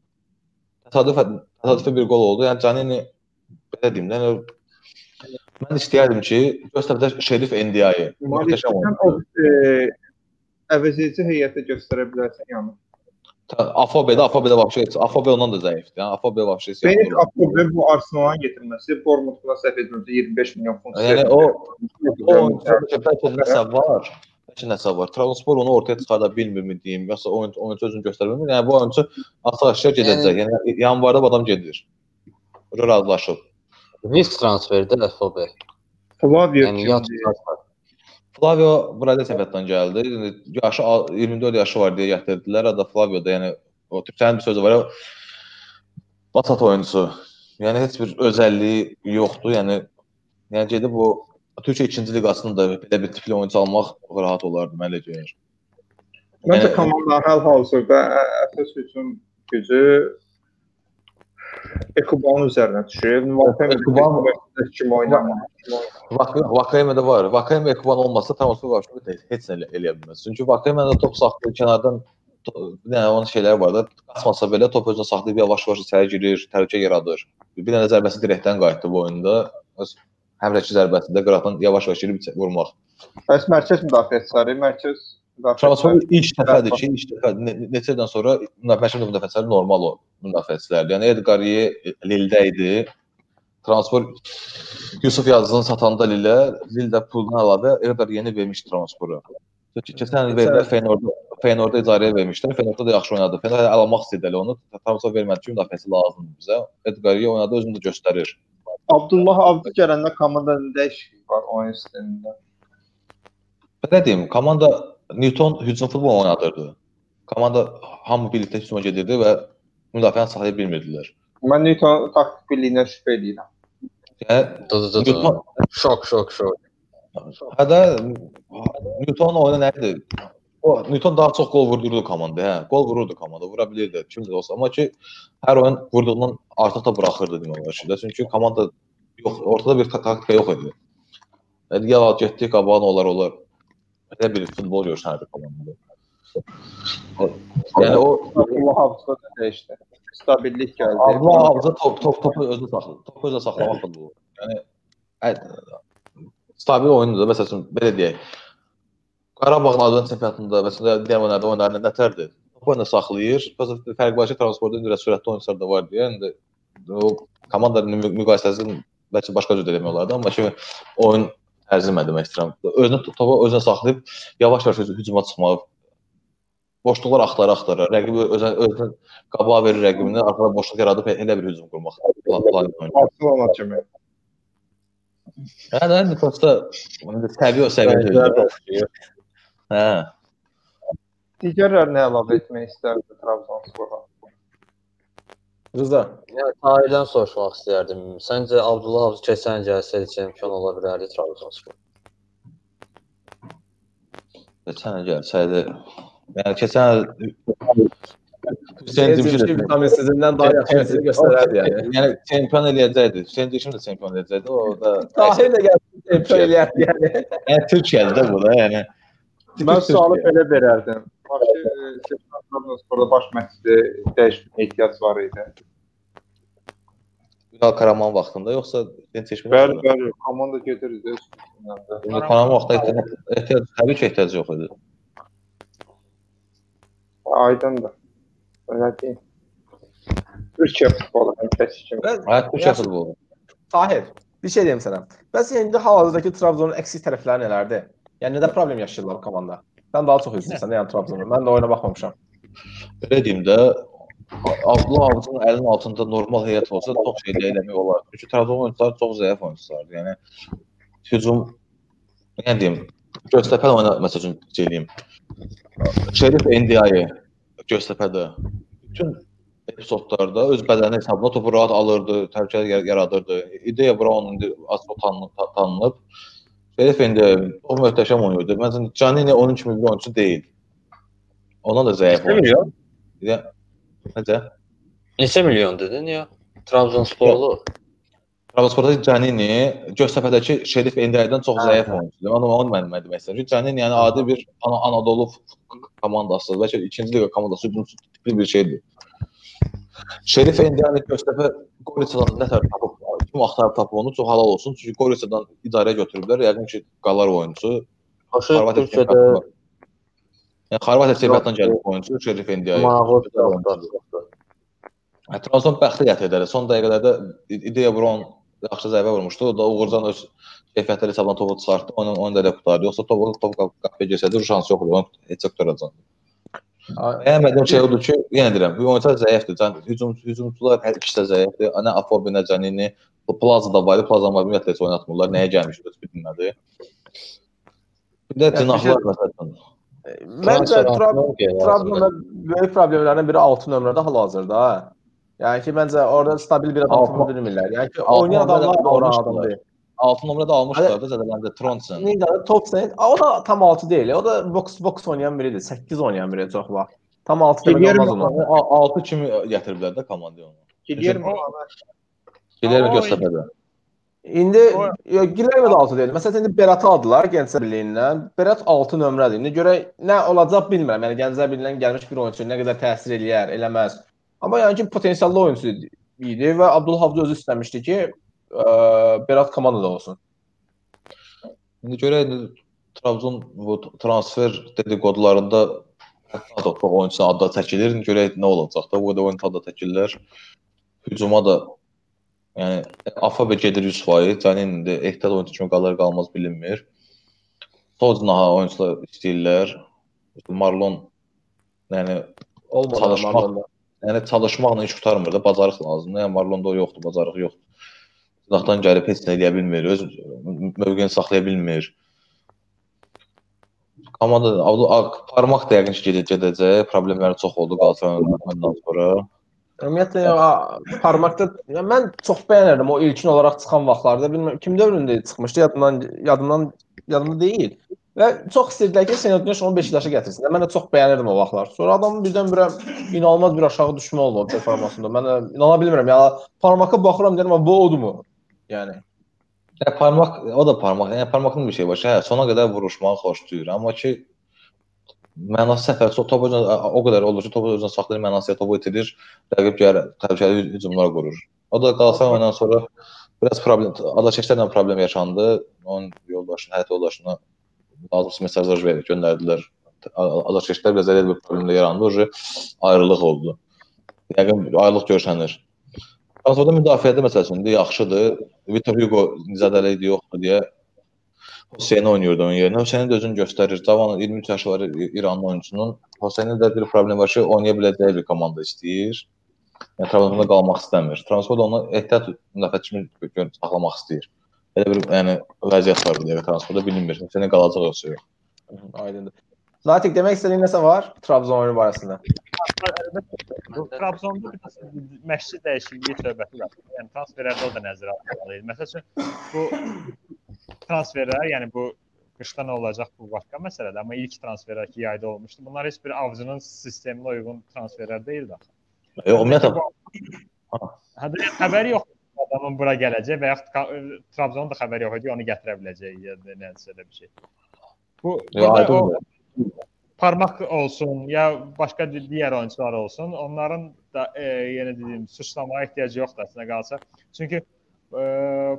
Təsadüf təsadüfi bir qol oldu. Yəni Canini belə deyim də, yəni, mən istəyərdim ki, Göztepe'də Şerif Endiaye möhtəşəm o oyunçu. e, əvəzedici heyətə göstərə bilərsən yəni. Ta- Afobe'də, Afobe'də vəbşə heç, Afobe ondan da zəifdir. Yəni Afobe vəbşə yoxdur. Apobe bu Arsenal'ın getirməsi, Bournemouth-a səhv etmirəmsə 25 milyon funt. Yəni o o oyunçuda ki, bəlkə nəsə var. Bəlkə nəsə var. Trabzonspor onu ortaya çıxarda bilmirmi deyim, yoxsa oyunçu oyunçu özünü göstərə bilmir. Yəni bu oyunçu açıq-aşkar gedəcək. Yəni yanvarda bu adam gedir. Ora razılaşıb. Risk transferdə FOB. Flavio Yəni transfer. Flavio Brada səfətdən gəldi. Yəni, Yaşı a- 24 yaşı var deyə gətirdilər. Ada Flavio da yəni o Türkçənin bir sözü var. Basat oyunçusu. Yəni heç bir özəlliyi yoxdur. Yəni yəni gedib bu Türkiyə 2-ci liqasında da belə bir tipli oyunçu almaq rahat olardı mən elə görürəm. Məncə Yəni- komanda hal-hazırda əsas hücum gücü Ekubanın üzərinə düşür. Ekuban- kim oynamır. Vak- Vakayeme də var. Vakayeme Ekuban olmasa transfer var heç heç nə elə- eləyə bilməz. Çünki Vakayeme də top saxlayır kənardan bir dənə onun şeyləri var da, qaçmasa belə top özünə saxlayıb yavaş-yavaş içəri girir, təhlükə yaradır. Bir dənə zərbəsi dirəkdən qayıtdı bu oyunda. Öz həmrəki zərbəsində qıraqdan yavaş-yavaş girib vurmaq. Bəs mərkəz müdafiəçiləri, mərkəz Transfer müdafiəçiləri ilk dəfədir ki, ilk dəfə ne- neçə ildən sonra müdafiəçi müdafiəçiləri normal o müdafiəçilərdir. Yəni Edgariye Lildə idi. Transfer Yusuf Yazıcını satanda Lilə, Lildə puldan əlavə Edgar yeni vermişdi. Çünki keçən il verdilər Feyenoorda, Feyenoorda icarəyə vermişlər. Feyenoorda da yaxşı oynadı. Feyenoord almaq istədilər onu. Transfer vermədi ki, müdafiəçi lazımdır bizə. Edgariye oynadı, özünü də göstərir. Abdullah Avcı gələndə komandada dəyişiklik var oyun sistemində. Belə deyim, komanda Newton hücum futbol oynadırdı. Komanda hamı birlikdə hücuma gedirdi və müdafiəni saxlaya bilmirdilər. Mən Newton taktik birliyindən şübhə edirəm. Yəni Dı dı dı dı. Newton Şok, şok, şok. Hədə Newton oyunu nə idi? O Newton daha çox gol vurdurdu komandaya. Hə, gol vururdu komanda, vura bilirdi kim də olsa. Amma ki hər oyun vurduğundan artıq da buraxırdı demək olar ki. Çünki komanda yox, ortada bir ta- taktika yox idi. Yəni ya getdi qabağına olar olar. elə bir futbol görsənirdi komandada. Yəni o Allah hafıza dəyişdi. Stabillik gəldi. Allah hafıza top top topu özü saxladı. Topu özü saxlamaq futbolu. Yəni stabil oyundur. da. Məsələn, belə deyək. Qarabağın Azərbaycan çempionatında məsələn digər oyunlarda oyunlarında nətərdir? Topu oyunda saxlayır. Bəzən fərq var ki, transportda indi sürətli oyunçular da var deyə, indi o komandanın mü- müqayisəsini bəlkə başqa cür demək olardı, amma ki oyun tərzi mən demək istəyirəm. Özünü topu özünə saxlayıb yavaş-yavaş hücuma çıxmağı boşluqlar axtara-axtara, rəqibi özünə özünə qabağa verir rəqibini, arxada boşluq yaradıb elə bir hücum qurmaq. Plan plan oyunu. Barcelona kimi. Hə, də indi prosta səviyyə o səviyyə deyil. Hə. Digərlərini əlavə etmək istərdim Trabzonspora. Rıza. Yəni Tahirdən soruşmaq istəyərdim. Səncə Abdullah Havuz keçən il gəlsəydi çempion ola bilərdi Trabzonspor? Keçən gəlsəydi, yəni keçən il Hüseyn Hüseyin Dimşir Dimşir vitaminsizliğindən daha yaxşı nəticə göstərərdi yəni. Yəni çempion eləyəcəkdi. Hüseyn Dimşir də çempion eləyəcəkdi. O da Tahir də gəlsin çempion eləyərdi yəni. yəni Türkiyədə də bu da, yəni. Mən sualı belə verərdim. Bakı Trabzonsporda baş məşqçi dəyişmə ehtiyac var idi. Ünal Karaman vaxtında yoxsa Hüseyn Çeşmin? Bəli, bəli, komanda gedirdi öz üstündən. Ünal Karaman vaxtında ehtiyac, ehtiyac təbii ki, ehtiyac yox idi. Aydındır. Öyle değil. Türkiye futbolu hem seçim. Mən Hə, Türkiyə Yaxşı. futbolu. Tahir, bir şey deyim sənə. Bəs indi hal-hazırdakı Trabzonun əksik tərəfləri nələrdir? Yəni nədə problem yaşayırlar bu komanda? Sən daha çox izləyirsən, yəni Trabzonu. Mən də oyuna baxmamışam. Belə deyim də Abdullah Avcı'nın əlinin altında normal heyət olsa çox şey eləmək olar. Çünki Trabzon oyunçuları çox zəif oyunçulardır. Yəni hücum nə deyim, Göztepe oyna məsəl üçün deyim. Şerif Ndiaye Göztepe'də bütün epizodlarda öz bədəni hesabına topu rahat alırdı, təhlükə yar- yaradırdı. İdeya Brown indi az tanınıb, ta- tanınıb. Şerif Ndiaye o möhtəşəm oynayırdı. Məsələn, Canini onun kimi bir oyunçu deyil. Ona da zəif oyunçu. milyon? Ya, necə? Neçə milyon dedin ya? Trabzonsporlu. Trabzonsporda Canini Göztepe'dəki Şerif Endiyaydan çox Hə, zəif hə. oyunçudur. Onu onu mən mən demək istəyirəm. Çünki Canini yəni adi bir Ana Anadolu f- komandası, bəlkə ikinci liqa komandası hücum tipli bir şeydir. Şerif Endiyani Göztepe Goritsadan nətər tapıb, kim axtarıb tapıb onu çox halal olsun. Çünki Goritsadan idarəyə götürüblər. Yəqin ki, qalar oyunçu. Başı Xorvatiya Türkiyədə. Yəni Xorvatiya çempionatından gəlib oyunçu Şerif. Hə, Trabzon bəxtli gətirdilər. Son dəqiqələrdə İdeya Brown yaxşı zərbə vurmuşdu. O da Uğurcan öz keyfiyyətləri hesabına topu çıxartdı. Onun onu da elə qutardı. Yoxsa topu top qap qapıya keçsəydi şansı yox idi. Heç çox qıracaq. Bəyənmədiyim şey odur ki, yenə deyirəm, bu oyunçular zəifdir. Can hücum hücumçular hər ikisi də zəifdir. Nə Afobe, nə Canini, Plaza da var. Plaza ümumiyyətlə heç oynatmırlar. Nəyə gəlmiş öz bilmədi. Bir də tırnaqlar məsələn. Məncə Trab Trabzon Trabzonda böyük problemlərdən biri 6 nömrədə hal-hazırda. ha. Yəni ki, məncə orada stabil bir adam tapa bilmirlər. Yəni ki, oynayan adamlar da oran almışdılar. Adam deyil. 6 nömrədə almışlar da zədələndi Tronson. Neydə Topsen, o da tam 6 deyil. O da box box oynayan biridir. 8 oynayan biri çox vaxt. Tam 6 demək olmaz ona. 6 kimi gətiriblər də komandaya onu. Gilyermo O- Göztepe'də. İndi Gilerme də 6 deyil. Məsələn indi Beratı aldılar Gəncə Birliyindən. Berat 6 nömrədir. İndi görə nə olacaq bilmirəm. Yəni Gəncə Birliyindən gəlmiş bir oyunçu nə qədər təsir eləyər, eləməz. Amma yəni ki, potensiallı oyunçu idi və Abdullah Havcı özü istəmişdi ki, Berat komandada olsun. İndi görə indi Trabzon bu transfer dedikodularında hətta da çox oyunçu adda çəkilir. İndi görək nə olacaq da. Bu da oyunçu adda çəkirlər. Hücuma da yəni Afabe gedir 100%. Canin indi ehtiyat oyunçu kimi qalır qalmaz bilinmir. Sozna oyunçular istəyirlər. Marlon yəni Olmadı. Marlonda. yəni çalışmaqla iş qurtarmır da, bacarıq lazımdır. Yəni Marlonda o yoxdur, bacarıq yoxdur. Silahdan gəlib heç nə edə bilmir, öz mövqeyini saxlaya bilmir. Komanda parmaq da yəqin ki gedəcək, gedəcək. Problemləri çox oldu Qalatasaraydan sonra. Ümumiyyətlə ya, parmaqda ya mən çox bəyənirdim o ilkin olaraq çıxan vaxtlarda. Bilmirəm kim dövründə çıxmışdı, yadımdan yadımdan yadımda deyil. Və çox istərdilər ki, Senatneş 15 yaşa gətirsin. Mən də çox bəyənirdim o vaxtlar. Sonra adamın birdən-birə inanılmaz bir aşağı düşmə oldu o performansında. Mən inana bilmirəm. Ya parmağa baxıram deyirəm, "Amma bu odurmu?" Yəni Ya parmaq, o da parmaq. Yəni parmaqın bir şey var. Hə, sona qədər vuruşmağı xoşlayır, amma ki mənası səfər çox topu o qədər olur ki, topu özünə saxlayır, mənası topu itirir, rəqib gəlir, təhlükəli hücumlar qurur. O da Qalatasaray oyundan sonra biraz problem, Adaşeşlərlə problem yaşandı. Onun yoldaşına, həyat yoldaşına lazımsız mesajlar verib göndərdilər. Adaşeşlər biraz elə bir problemlə yarandı, ki, ayrılıq oldu. Yəqin ayrılıq görsənir. Transferdə müdafiədə məsələn yaxşıdır. Vitor Hugo zədəli idi, yoxdur deyə Hüseyn oynayırdı onun yerinə. Hüseyn də özünü göstərir. Cavan 23 yaşı var İranlı oyunçunun. Hüseynin də bir problem var ki, oynaya biləcəyi bir komanda istəyir. Yəni Trabzonda qalmaq istəmir. Transferdə onu ehtiyat müdafiə kimi saxlamaq istəyir. Elə bir yəni vəziyyət var bu dəqiqə transferdə bilinmir. Hüseyn qalacaq yoxsa yox. Aydındır. Natiq demək istədiyin nəsə var Trabzon oyunu barəsində? Bu Trabzonda bir məşqçi dəyişikliyi söhbəti var. Yəni transferlərdə o da nəzərə alınmalı. Məsəl üçün bu transferlər, yəni bu qışda nə olacaq bu başqa məsələdir, amma ilk transferlər ki, yayda olmuşdu. Bunlar heç bir avcının sisteminə uyğun transferlər deyildi axı. Yox, ümumiyyətlə Hədə xəbəri yox adamın bura gələcək və yaxud Trabzonun da xəbəri yox idi, onu gətirə biləcək ya da nəsə də bir şey. Bu Yox, burada o. parmaq olsun ya başqa di- digər oyunçular olsun, onların da e, yenə dediyim suçlamaya ehtiyacı yoxdur əslində qalsa. Çünki e,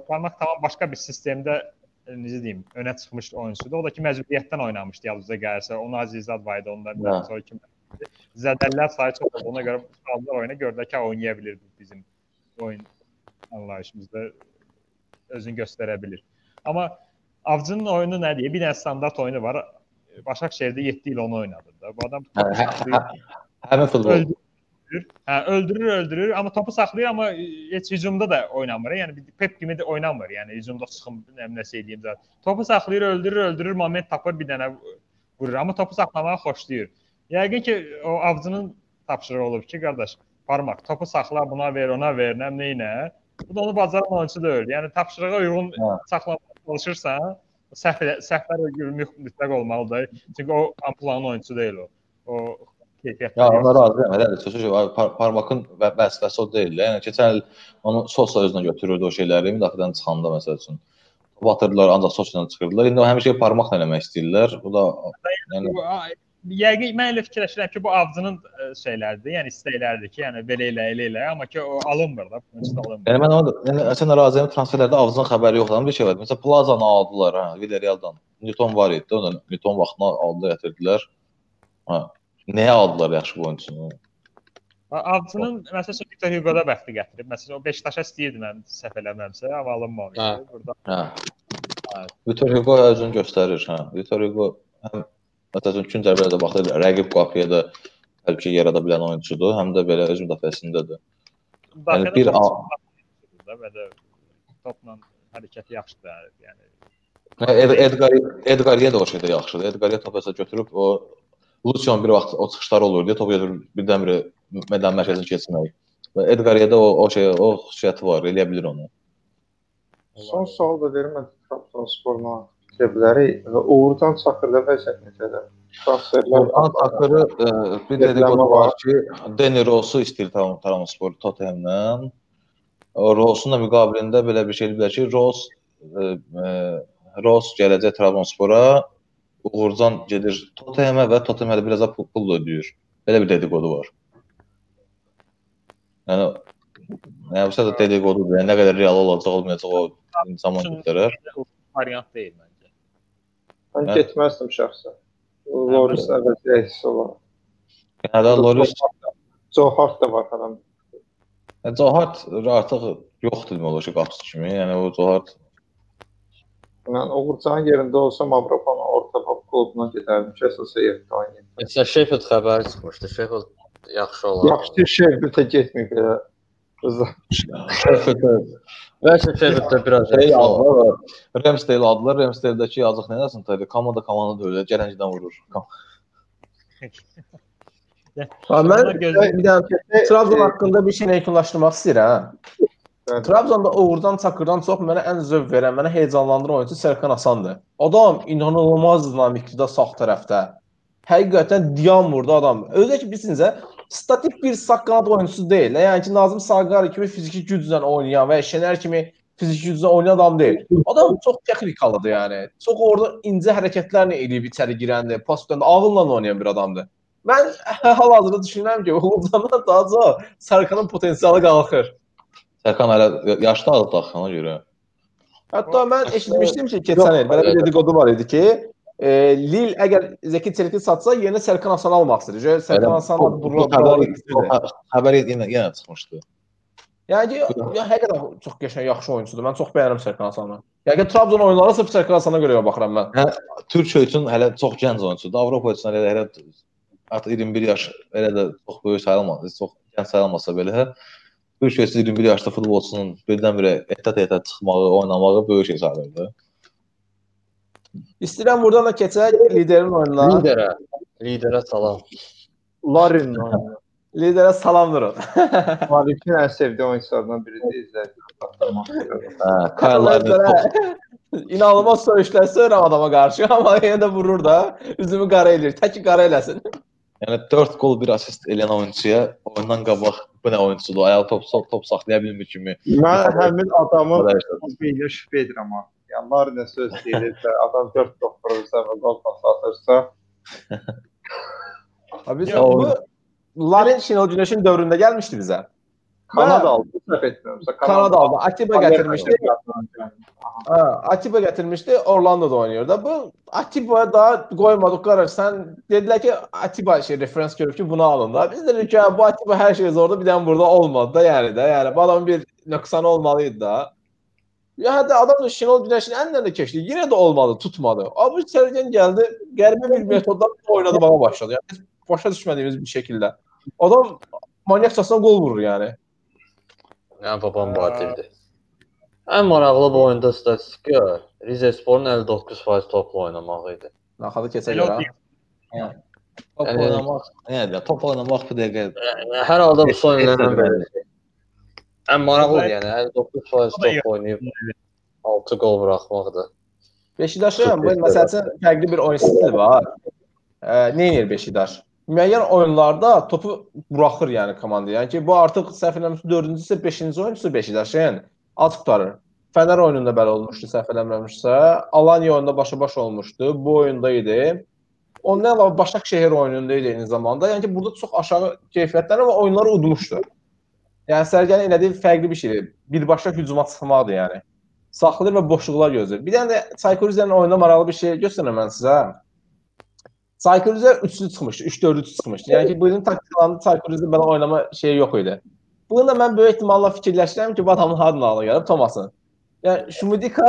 parmaq tamam başqa bir sistemdə e, necə deyim, önə çıxmış oyunçudur. O da ki məcburiyyətdən oynamışdı yadınıza gəlsə. Onu Azizad var idi, ondan Hə. sonra kim zədəllər sayı çox olduğuna görə qaldılar oyuna gördülər ki, ha, oynaya bilir bu bizim oyun anlayışımızda özünü göstərə bilir. Amma Avcının oyunu nə deyir? Bir dənə standart oyunu var. Başakşehirdə 7 il onu oynadı da. Bu adam topu saxlayır, hə, Həmin futbol. öldürür. Hə, öldürür, öldürür, amma topu saxlayır, amma heç hücumda da oynamır. Yəni bir Pep kimi də oynamır. Yəni hücumda çıxım, nəsə eləyim zət. Topu saxlayır, öldürür, öldürür, moment tapır, bir dənə vurur. Amma topu saxlamağı xoşlayır. Yəqin ki, o avcının tapşırığı olub ki, qardaş, parmaq, topu saxla, buna ver, ona ver, nə nə. Bu da onu bacaran oyunçu deyil. Yəni tapşırığa uyğun Hə. saxlamağa çalışırsan, səhv səhvlər mütləq olmalıdır. Çünki o amplanın oyunçusu deyil o. O keyfiyyətli. Ya ona razıyam. Elə sözü şey. Par parmakın və vəzifəsi o deyil. Yəni keçən il onu Sosla özünə götürürdü o şeyləri müdafiədən çıxanda məsəl üçün. Batırdılar ancaq Sosla çıxırdılar. İndi o həmişə parmaqla eləmək istəyirlər. Bu da yəni Yəqin mən elə fikirləşirəm ki, bu avcının ə, şeyləridir, yəni istəkləridir ki, yəni belə elə, elə elə, amma ki o alınmır da, bunun üçün alınmır. Yəni mən onu yəni sən razıyam transferlərdə Avcının xəbəri yoxdur. Amma bir şey var. Məsələn Plazanı aldılar ha, Villarrealdan. Newton var idi. Onu Newton vaxtına aldılar, gətirdilər. Ha. Nəyə aldılar yaxşı bu oyunçunu? Avcının məsələn Victor Hugo-da bəxti gətirib. Məsələn o Beşiktaşa istəyirdi mən səhv eləmirəmsə, amma alınmamışdı. Hə. Burada Hə. Hə. Vitor Hugo özünü göstərir, hə. Vitor Hugo həm üçün zərbələrə də baxır, rəqib qapıya da təhlükə yarada bilən oyunçudur, həm də belə öz müdafiəsindədir. müdafiədə bir da və topla hərəkəti yaxşıdır, yəni. Hə, Ed Edgar Edgariyə də o şeydə yaxşıdır. Edgariyə topu həsə götürüb o Lucian bir vaxt o çıxışlar olur deyə topu götürüb birdən bir meydan mərkəzinə keçmək. Və Edgariyə də o o şey o xüsusiyyəti var, eləyə bilir onu. Son sual da verim mən Trabzonsporuna cəbləri və Uğurcan Çakırda vəziyyət necədir? Transferlər Orhan Takırı e, bir dedikodu var ki, Deni Rosu istəyir Trabzonspor Tottenham'dan. Rosun da müqabilində belə bir şey bilər ki, Ros e, e, Ros gələcək Trabzonspora, Uğurcan gedir Tottenham'a və Tottenham'a da biraz da pul, pul da ödəyir. Belə bir dedikodu var. Yəni Yəni bu da dedikodudur. Yəni nə qədər real olacaq, olmayacaq o zaman göstərər. variant deyil məncə. Mən Hə. getməzdim şəxsən. Loris əvəzi rəis olaraq. Yəni Loris Joe Hart da var. Yəni Zohart artıq yoxdur demək olar ki, qapısı kimi. Yəni o Zohart Mən Uğurcanın yerində olsam Avropanın orta top klubuna gedərdim ki, əsas heyətdə oynayım. Məsələn Sheffield xəbəri çıxmışdı. Sheffield yaxşı olar. Yaxşı Sheffield-ə getməyib belə. Qızlar. Bəlkə Sheffielddə biraz şey aldılar. Ramsdale aldılar. Ramsdale-dəki yazıq nə eləsin tabii. Komanda komanda da öyle gələncədən vurur. Ha, mən bir dənə Trabzon haqqında bir şey yekunlaşdırmaq istəyirəm. Bəli. Trabzonda Uğurdan Çakırdan çox mənə ən zövq verən, mənə heyecanlandıran oyunçu Serkan Asandır. Adam inanılmaz dinamikdir sağ tərəfdə. Həqiqətən dayanmırdı adam. Özü də ki bilsinizə, statik bir sağ qanat oyunçusu deyil. Yəni ki Nazım Saqari kimi fiziki güclə oynayan və Şener kimi fiziki güclə oynayan adam deyil. Adam çox texnikalıdır yəni. Çox orada incə hərəkətlərlə eləyib içəri girəndə, pas tutanda ağılla oynayan bir adamdır. Mən hal-hazırda düşünürəm ki, Uğurcandan daha çox Sarkanın potensialı qalxır. Sərkan hələ yaşlı adlı axı ona görə. Hətta mən eşitmişdim ki, keçən il belə bir dedikodu var idi ki, e, Lil əgər Zeki Çelik'i satsa, yeni Serkan Hasan almaq istəyir. Serkan Hasan Bu- bu buraları xəbər xəbər yenə yenə çıxmışdı. Yəni ya həqiqətən çox qəşəng, yaxşı oyunçudur. Mən çox bəyənirəm Serkan Hasanı. Yəni Trabzon oyunları sırf Serkan Hasana görə baxıram mən. Türkiyə üçün hələ çox gənc oyunçudur. Avropa üçün hələ hələ artıq 21 yaş elə də çox böyük sayılmaz, çox gənc sayılmasa belə Türkiyə üçün 21 yaşlı futbolçunun birdən-birə etat-etat çıxmağı, oynamağı böyük şey sayılır. İstəyirəm buradan da keçək liderin oyununa. Liderə, liderə salam. Larin oyunu. Liderə salam durun. Malikin ən sevdiyi oyunçularından biridir. İzlədim. Hə, Kyle İnanılmaz söyüşlər söyürəm adama qarşı, amma yenə də vurur da, üzümü qara eləyir. Tək qara eləsin. Yəni 4 gol, 1 assist eləyən oyunçuya oyundan qabaq bu nə oyunçudur? Ayağı top top saxlaya bilmir kimi. Mən həmin adamı belə şübhə edirəm ha. Yəni Larinə söz deyirsə, adam 4 top vurursa və gol pas atırsa, Abi biz Ya, bu Larin Şenol Güneş'in dövründə gəlmişdi bizə. Kanada aldı, səhv etmirəmsə. Kanada aldı. Atiba gətirmişdi. gətirmişdi. Ha, Atiba gətirmişdi. Orlando'da oynayır da. Bu Atiba da qoymadıq qarar. Sən dedilər ki, Atiba şey referans görüb ki, bunu alın da. Biz dedik ki, "Ha, bu Atiba hər şey zordu, bir dənə burada olmadı da yəni də. Yəni bu adamın bir nöqsanı olmalıydı da. Ya hətta adam da Şenol Güneşin əlində keçdi. Yenə də olmadı, tutmadı. Abi Sergen gəldi, qəribə bir metodla oynadmağa başladı. Yəni biz başa düşmədiyimiz bir şəkildə. Adam manyakçasına gol vurur yəni. Yəni babam batildir. Ən maraqlı bu oyunda statistika Rizesporun 59% topla oynamağı idi. Naxadı keçə Elə o görə. deyil. top Yəni- oynamaq, yəni də top oynamaq bu dəqiqə Yəni hər halda bu son illərdən bəri ən maraqlıdır yəni 59% O da top oynayıb 6 gol buraxmaqdır. Beşiktaşın bu il məsəl üçün fərqli bir oyun stili var. Ə, nə edir Beşiktaş? Müəyyən oyunlarda topu buraxır yəni komanda. Yəni ki, bu artıq səhv eləmirəmsə 4-cüsü, 5-ci oyunçusu Beşiktaşın az tutarır. Fənər oyununda belə olmuşdu, səhv eləmirəmsə. Alanya oyununda başa-baş olmuşdu. Bu oyunda idi. Ondan əlavə Başakşehir oyununda idi eyni zamanda. Yəni ki, burada çox aşağı keyfiyyətlər amma oyunları udmuşdu. Yəni Sərgənin elədiyi fərqli bir şeydir. Birbaşa hücuma çıxmaqdır yəni saxlayır və boşluqlar gözləyir. Bir dənə də Saykorizənin oyunda maraqlı bir şey göstərəm mən sizə. Saykorizə üçlü çıxmışdı, 3-4-3 çıxmışdı. Yəni ki, bu ilin taktikalarında Saykorizə belə oynama şeyi yox idi. Bunu da mən böyük ehtimalla fikirləşirəm ki, bu adamın hardan ağlı gəlib Tomasın. Yəni Şumidika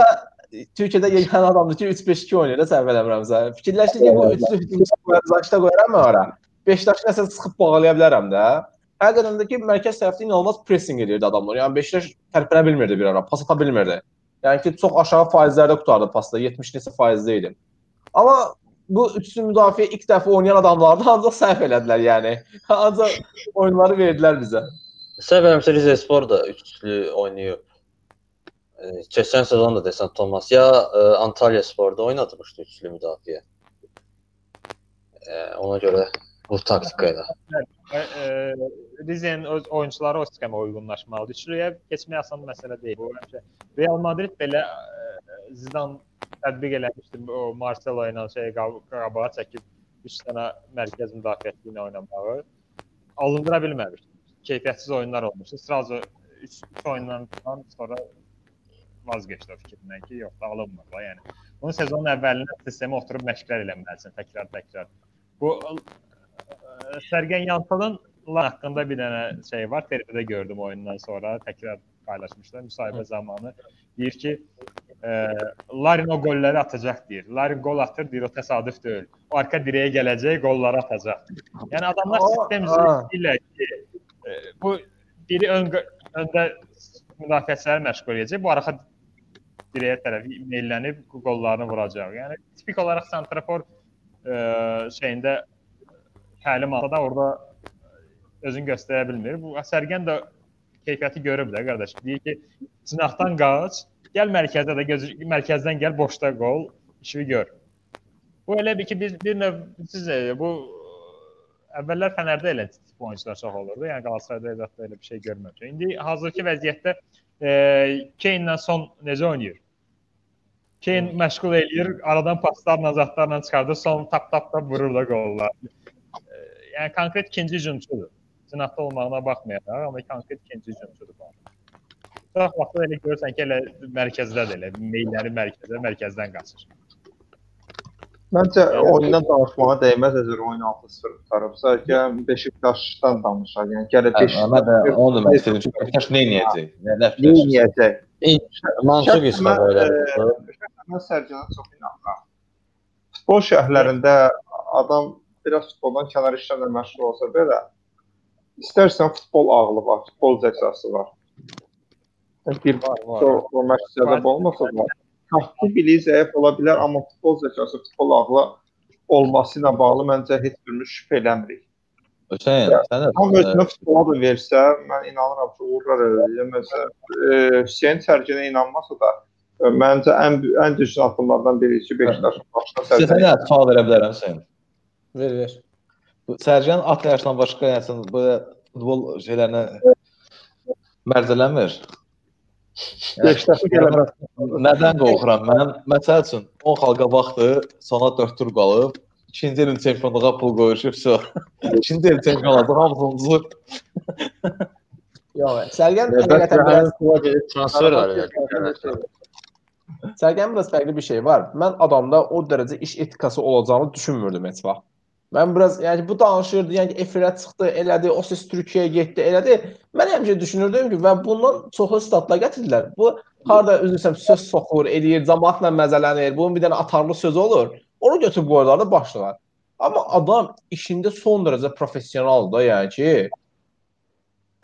Türkiyədə yeganə adamdır ki, 3-5-2 oynayır da səhv eləmirəmsə. Fikirləşdi ki, bu üçlü hücumçu zaşda qoyaram mən ora. Beşiktaşı nəsə sıxıb bağlaya bilərəm də. Həqiqətən də ki, mərkəz tərəfdə inanılmaz pressing edirdi adamlar. Yəni Beşiktaş tərpənə bilmirdi bir ara, pas ata bilmirdi. Yəni ki, çox aşağı faizlərdə qutardı pasda, 70 neçə faizdə idi. Amma bu üçlü müdafiə ilk dəfə oynayan adamlar da ancaq səhv elədilər, yəni. Ancaq oyunları verdilər bizə. Səhv eləmirəmsə Rizespor da üçlü oynayıb. E, Keçən sezon da desən Thomas ya e, Antalya Sporda oynatmışdı üçlü müdafiə. E, ona görə bu taktika ilə. E, e, Rize'nin öz oyunçuları o sistemə uyğunlaşmalıdır. Üçlüyə keçmək asan məsələ deyil. Bu həmişə Real Madrid belə e, Zidane tətbiq eləmişdi. O Marcelo ilə şey qab- qabağa çəkib 3 dənə mərkəz müdafiəçi ilə oynamağı alındıra bilməmişdi. Keyfiyyətsiz oyunlar olmuşdu. Sırası 3 oyundan sonra vazgeçdi o fikrindən ki, yox da alınmır da, yəni. Bunun sezonun əvvəlində sistemə oturub məşqlər eləməlisən təkrar-təkrar. Bu ə, Sərgən Yantalın haqqında bir dənə şey var. TRT-də gördüm oyundan sonra təkrar paylaşmışlar müsahibə zamanı. Deyir ki, ə, Larin o golləri atacaq deyir. Larin gol atır, deyir o təsadüf deyil. O arka direyə gələcək, golları atacaq. Yəni adamlar sistem istəyirlər ki, ə, bu biri ön öndə müdafiəçiləri məşğul edəcək, bu arxa direyə tərəf meylənib qollarını vuracaq. Yəni tipik olaraq santrafor ə, şeyində təlimatda da orada özünü göstərə bilmir. Bu Sərgən də keyfiyyəti görüb də qardaş. Deyir ki, cinahdan qaç, gəl mərkəzdə də göz mərkəzdən gəl boşda qol, işi gör. Bu elə bir ki biz bir növ siz bu əvvəllər Fənərdə elə tip oyunçular çox olurdu. Yəni Qalatasarayda əlbəttə elə bir şey görməmişik. İndi hazırki vəziyyətdə E, Kane-lə son necə oynayır? Kane məşğul eləyir, aradan paslarla, zatlarla çıxardır, son tap tap tap vurur da qollar. Yəni konkret ikinci hücumçudur. Cinahda olmağına baxmayaraq, amma konkret ikinci hücumçudur bu. Çox vaxt elə görürsən ki, elə mərkəzdədir, elə meylləri mərkəzdə, mərkəzdən qaçır. Məncə oyundan danışmağa dəyməz əgər oyun 6-0 qutarıbsa, gəlin Beşiktaşdan danışaq. Yəni Mən də Beşiktaş onu demək istədim ki, Beşiktaş nə edəcək? Nə nə edəcək? Mantıq isbat Mən, elə. e, Mən Sərcana çox inanıram. Futbol şəhərlərində adam biraz futboldan kənar işlərlə məşğul olsa belə, istərsən futbol ağlı var, futbol zəkası var. Yəni Bir o məşqçidə olmasa da, taktik biliyi zəif ola bilər, amma futbol zəkası, futbol ağlı olması ilə bağlı məncə heç birimiz şübhə eləmirik. Hüseyn, sən Tam özünə futbola da versə, mən inanıram ki, uğurlar əldə edəcək. E, Hüseyn Sərginə inanmasa da, e, məncə ən ən düzgün addımlardan biri ki, Beşiktaşın başına sizə Sərgin. nə sual verə bilərəm Hüseyn? Ver, ver. Bu Sərcan at yaşdan başqa yəni belə futbol şeylərinə mərcələnmir. Beşiktaşın qələbəsi. Nədən qorxuram? Mən məsəl üçün 10 xalqa baxdı, sona 4 tur qalıb, ikinci ilin çempionluğa pul qoyuşub, so. ikinci il çempion oldu, hamısını Yox, Sərgən həqiqətən biraz pula gedib transfer elədi. Sərgən biraz fərqli bir şey var. Mən adamda o dərəcə iş etikası olacağını düşünmürdüm heç vaxt. Mən biraz, yəni bu danışırdı, yəni efirə çıxdı, elədi, o ses Türkiyəyə getdi, elədi. Mən həmişə düşünürdüm ki, və bundan çoxlu statlar gətirdilər. Bu harda üzrsən söz soxur, eləyir, cəmaatla məzələnir. Bunun bir dənə atarlı sözü olur. Onu götürüb qoyurlar başlığa. Amma adam işində son dərəcə professionaldır da, yəni ki,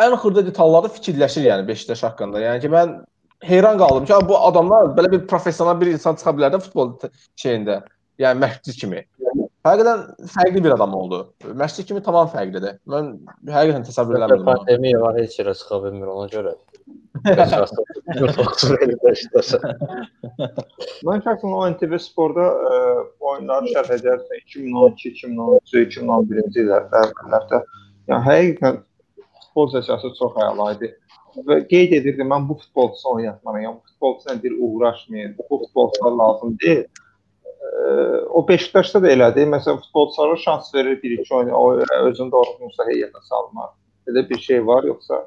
ən xırda detallarda fikirləşir yəni Beşiktaş haqqında. Yəni ki, mən heyran qaldım ki, bu adamlar belə bir professional bir insan çıxa bilər də futbol şeyində. Yəni məşqçi kimi. Həqiqətən fərqli bir adam oldu. Məşqçi kimi tamam fərqlidir. Mən həqiqətən təsəvvür eləmirdim. onu. Pandemiya var, heç yerə çıxa bilmir ona görə. Mən şəxsən o NTV Sporda ə, oyunları şərh edərsən 2012, 2013, 2011-ci illərdə, əvvəllərdə. Yəni həqiqətən futbol zəkası çox əla idi. Və qeyd edirdi mən bu futbolçu oynatmalıyam. Yəni, futbolçu ilə bir uğraşmayın. Bu futbolçular lazım deyil. O Beşiktaşda da elədi. Məsələn, futbolçulara şans verir, bir-iki oyun o özünü doğrultmuşsa heyətə salmır. Belə bir şey var yoxsa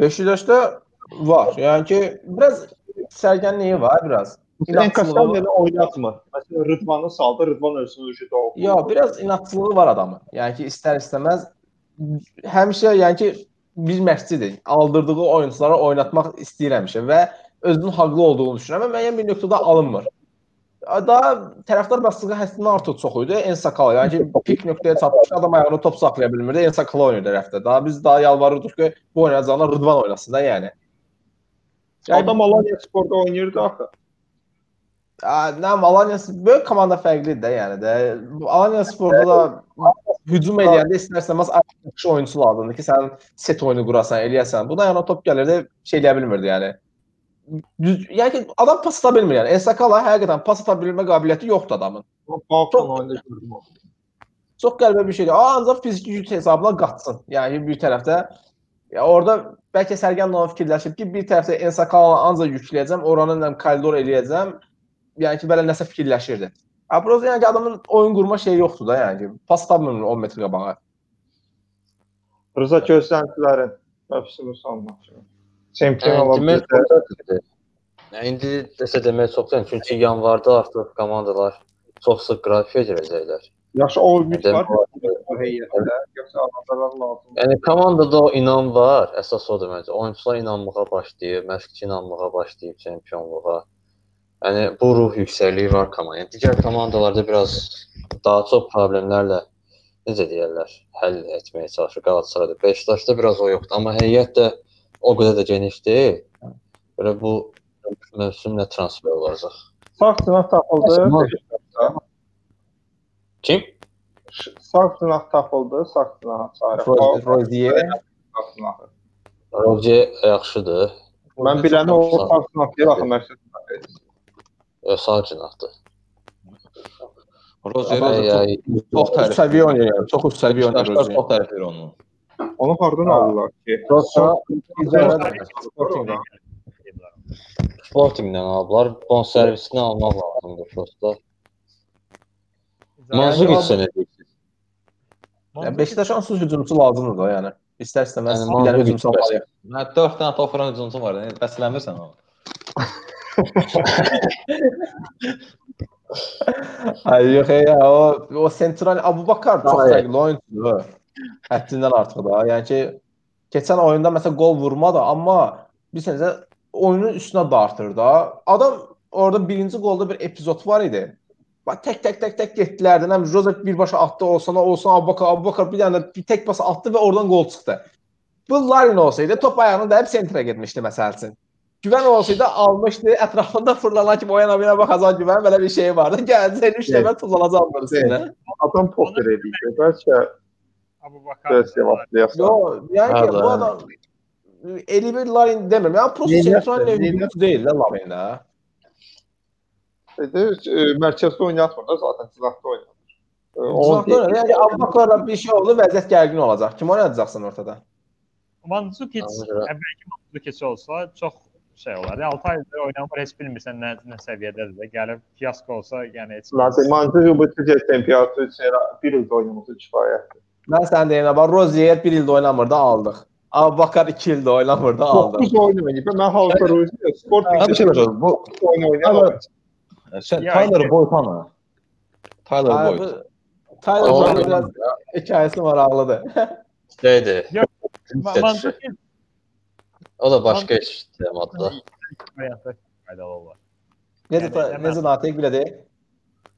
Beşiktaşda var. Yəni ki, biraz sərgənliyi var biraz. İnatçılığı- belə oynatmır. Məsələn, Rıdvanı saldı, Rıdvan özünü ucu doğru. Yo, biraz inatçılığı var adamın. Yəni ki, istər istəməz həmişə yəni ki, bir məqsədidir. Aldırdığı oyunçuları oynatmaq istəyir həmişə və özünün haqlı olduğunu düşünür, amma müəyyən bir nöqtədə alınmır. Daha tərəfdar bastığı həddini artıq çox idi. Ensakal, yəni ki, pik nöqtəyə çatmış adam ayağını top saxlaya bilmirdi. Ensakal oynayırdı rəfdə. Daha biz daha yalvarırdıq ki, bu oynayacağına Rıdvan oynasın da yəni. Adam Alanya Sporda oynayırdı axı. Nə Alanya böyük komanda fərqlidir də, yəni də. Alanya Sporda da hücum eləyəndə istərsəməz yaxşı oyunçu lazımdır ki, sən set oyunu qurasan, eləyəsən. Bu da yəni top gəlirdi, şey eləyə bilmirdi yəni. Düz, yəni adam pas ata bilmir yəni. Ensakala həqiqətən pas ata bilmə qabiliyyəti yoxdur adamın. O Balkan oyunda gördüm onu. Çox qəribə bir şeydir. Aa, ancaq fiziki güc hesabına qaçsın. Yəni bir tərəfdə ya orada bəlkə Sərgən Nova fikirləşib ki, bir tərəfdə Ensakala ancaq yükləyəcəm, oranı ilə koridor eləyəcəm. Yəni ki, belə nəsə fikirləşirdi. Aproz yəni ki, adamın oyun qurma şeyi yoxdur da, yəni ki, pas tapmır 10 metr qabağa. Rıza gözləntilərin mövsümü sonuna. Çempion ola demək bilər. çoxdur. İndi desə demək çoxdur. Çünki yanvarda artıq komandalar çox sıx qrafiyə girəcəklər. Yaxşı o ümid var bu heyətdə. Yoxsa adamlar lazım. Yəni komandada o inam var. Əsas odur məncə. Oyunçular inanmağa başlayıb, məşqçi inanmağa başlayıb çempionluğa. Yəni bu ruh yüksəkliyi var komandada. Yəni, digər komandalarda biraz daha çox problemlərlə necə deyirlər, həll etməyə çalışır Qalatasarayda. Beşiktaşda biraz o yoxdur, amma heyət də o qədər də geniş deyil. Belə bu mövsüm nə transfer olacaq? Sağ cinah tapıldı. Kim? Sağ cinah tapıldı. Sağ cinah. O- Rozier. Rozier yaxşıdır. Mən biləni o sağ cinah deyil axı məqsəd. Sağ cinahdır. Ay, çox üst tərif. səviyyə oynayır, çox üst səviyyə oynayır Rozier. çox tərif edir onu. Onu hardan alırlar ki? Rosa Sportinqdən. Sportingdən alıblar. Bonservisini almaq lazımdır prosta. Manzukic Yəni, nə deyirsiz? Yəni Beşiktaşa onsuz hücumçu lazımdır da, yəni. İstər-istəməz Yəni, bir dənə Manzukic hücumçu almalı. Nə 4 dənə top vuran hücumçu var. Yəni bəsləmirsən onu. Ay yox ya, o o sentral Abubakar çox fərqli oyunçudur. Həddindən artıq da. Yəni ki, keçən oyunda məsələn qol vurmadı, amma bilirsən də oyunun üstünə dartır da. Adam orada birinci qolda bir epizod var idi. Bax tək tək tək tək getdilər. Həm Josep birbaşa atdı, olsana olsun Abubakar, Abubakar bir dənə bir tək pas atdı və oradan qol çıxdı. Bu Larin olsaydı top ayağını dəyib sentrə getmişdi məsəl üçün. Güvən olsaydı almışdı, ətrafında fırlanan kimi o yana bir yana baxacaq güvən belə bir şey vardı. Gələcək 3 dəfə tullanacaq bunun üstünə. Adam poker edir. Bəlkə Abubakar. bəs cavablayasın. Yo, yəni ki, bu adam Eli bir Larin demirəm. Yəni prosta Neynəsin, sentral neynəsin? nevroz deyil də Larin də. Edə e, mərkəzdə oynatmır zaten cinahda oynatır. E, o Zaten yəni Abubakarla bir şey oldu, vəziyyət gərgin olacaq. Kim oynadacaqsan ortada? Görə- əvvəlki Manzukic olsa çox şey olar. Yəni 6 aydır oynamır, heç bilmirsən nə nə səviyyədədir də. Gəlib fiyasko olsa, yəni heç Lazım mantığı bu tür temperatür üçün bir ildə oynaması kifayətdir. Mən sən deyim, bax Rozier 1 ildə oynamırdı, aldıq. Abubakar 2 ildə oynamırdı, aldıq. 9 oyun oynayıb. Mən halka Ruzi sport Hə bir şey var. Bu oyun oynayır. sən Ya, Tyler iki. Boyd hanı? Tyler Ay, Boyd. bu- Tyler O- Boyd'un biraz hekayəsi maraqlıdır. Şeydir. Ma- Manzukic O da başqa iş temadır da. variantı faydalı olar. Necə Yəni, necə Natiq belə deyil?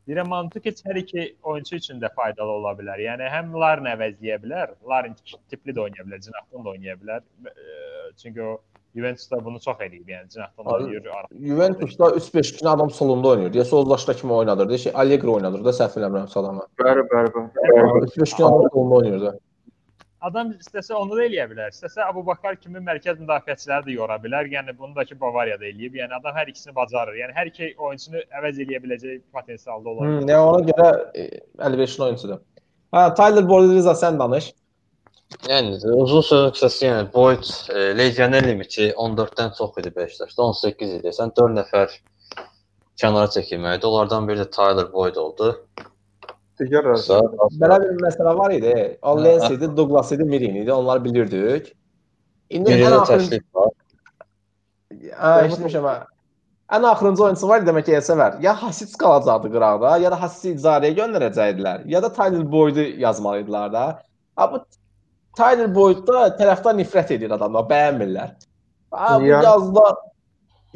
Deyirəm Manzukic hər iki oyunçu üçün də faydalı ola bilər. Yəni həm Larin əvəzləyə bilər, Larin tipli də oynaya bilər, cinahdan da oynaya bilər. Eee, Çünki o Juventusda bunu çox eləyib, yəni cinahdan oynayır. Juventusda 3-5 gün adam solunda oynayır. Deyə soldaşda kimi oynadırdı. Şey Allegri oynadırdı da səhv eləmirəmsə adamı. Bəli, bəli, bəli. 3-5 gün adam solunda oynayırdı. Adam istəsə onu da eləyə bilər. İstəsə Abubakar kimi mərkəz müdafiəçiləri də yora bilər. Yəni bunu da ki Bavariyada eləyib. Yəni adam hər ikisini bacarır. Yəni hər iki oyunçunu əvəz eləyə biləcək potensialda olan. yəni ona görə e, 55-in oyunçudur. Hə, Tyler Boyd Riza sən danış. Yəni uzun sözün qısası, yəni Boyd e, legioner limiti 14-dən çox idi Beşiktaşda, 18 idi. Sən 4 nəfər kənara çəkilməlidir. Onlardan biri də Tyler Boyd oldu. Digər Qısa, Belə bir məsələ var idi. O Lens idi, Douglas idi, Mirin idi. Onları bilirdik. İndi biri ən axırıncı var. Eşitmişəm. Ən axırıncı oyunçu var idi demək ki, Elsəvər. Ya Hasit qalacaqdı qıraqda, ya da Hasiti icarəyə göndərəcəkdilər, ya da Tyler Boyd-u yazmalıdılar da. Ha bu Tyler Boyd-da tərəfdar nifrət edir adamlar, bəyənmirlər. Ha bu Niyə?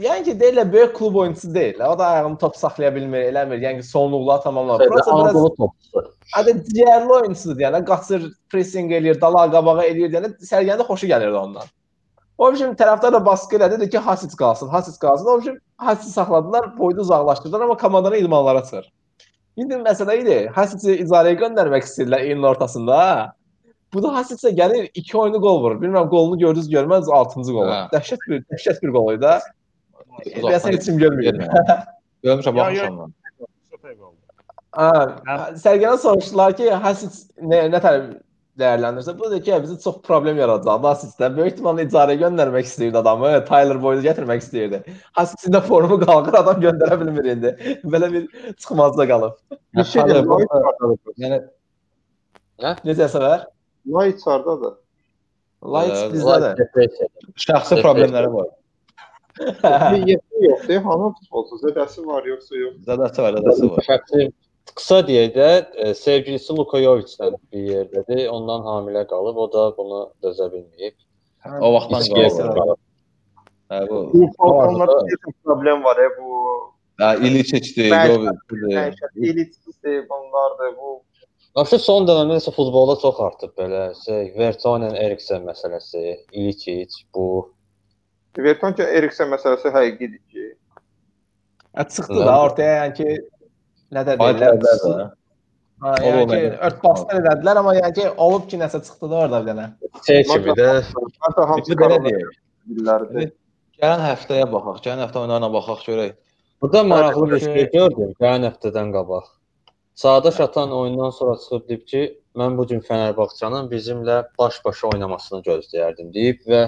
Yəni ki, deyirlər böyük klub oyunçusu deyil. O da ayağını top saxlaya bilmir, eləmir. Yəni ki, sonluqları tamamlamır. Prosta biraz topçusu. Adı ciyərli oyunçudur yəni. Qaçır, pressing eləyir, dala qabağa eləyir yəni. Sərgəndə xoşu gəlirdi ondan. O üçün tərəfdar da baskı elədi dedi ki, Hasit qalsın, Hasit qalsın. O üçün Hasit saxladılar, boydu uzaqlaşdırdılar, amma komandanı idmanlara çıxır. İndi məsələ idi, Hasit'i icarəyə göndərmək istəyirlər iyunun ortasında. Bu da Hasit isə gəlir 2 oyunu qol vurur. Bilmirəm qolunu gördünüz görməz 6-cı qolu. Dəhşət bir dəhşət bir qol idi. Da. Deyəsən heç kim görmür. Görmüşəm baxmışam. mən. Sərgənə soruşdular ki, Hasit nə nə tərəf dəyərləndirsə, bu da ki, bizi çox problem yaradacaq. Hasitdə böyük ehtimalla icarə göndərmək istəyirdi adamı, Tyler Boyd gətirmək istəyirdi. Hasit'in də formu qalxır, adam göndərə bilmir indi. Belə bir çıxmazda qalıb. Bir şey hardadır? Yəni Necə səvər? Light hardadır? Lights Ee, bizdədir. şəxsi problemləri var. Bir yetki yox, deyir, hanı futbolçu? Zədəsi var yoxsa yox? Zədəsi var, zədəsi var. Qısa deyək də, sevgilisi Lukoyovic-dən bir yerdədir. Ondan hamilə qalıb, o da bunu dözə bilməyib. O vaxtdan qalıb. Hə bu. Bu Falconlarda bir problem var, e, bu Hə ili keçdi. Bəli. Gov- məişət elitçisi bunlardır, bu Vəbsə son dövrdə nəsə futbolda çox artıb belə şey, Vertonghen, Eriksen məsələsi, Iličić bu. Vertonghen Eriksen məsələsi həqiqidir ki, Hə, çıxdı da ortaya yəni ki, nə də deyirlər? Ha, yəni ki, yəni. örtbaslar elədilər, amma yəni ki, olub ki, nəsə çıxdı da orada bir dənə. Şey kimi də hətta hamısı Belə bilirlərdi. Gələn həftəyə baxaq. Gələn həftə oyunlarına baxaq görək. Burada maraqlı bir şey gördüm gələn həftədən qabaq. Sağdaş atan oyundan sonra çıxıb deyib ki, mən bu gün Fənərbağçanın bizimlə baş-başa oynamasını gözləyərdim deyib və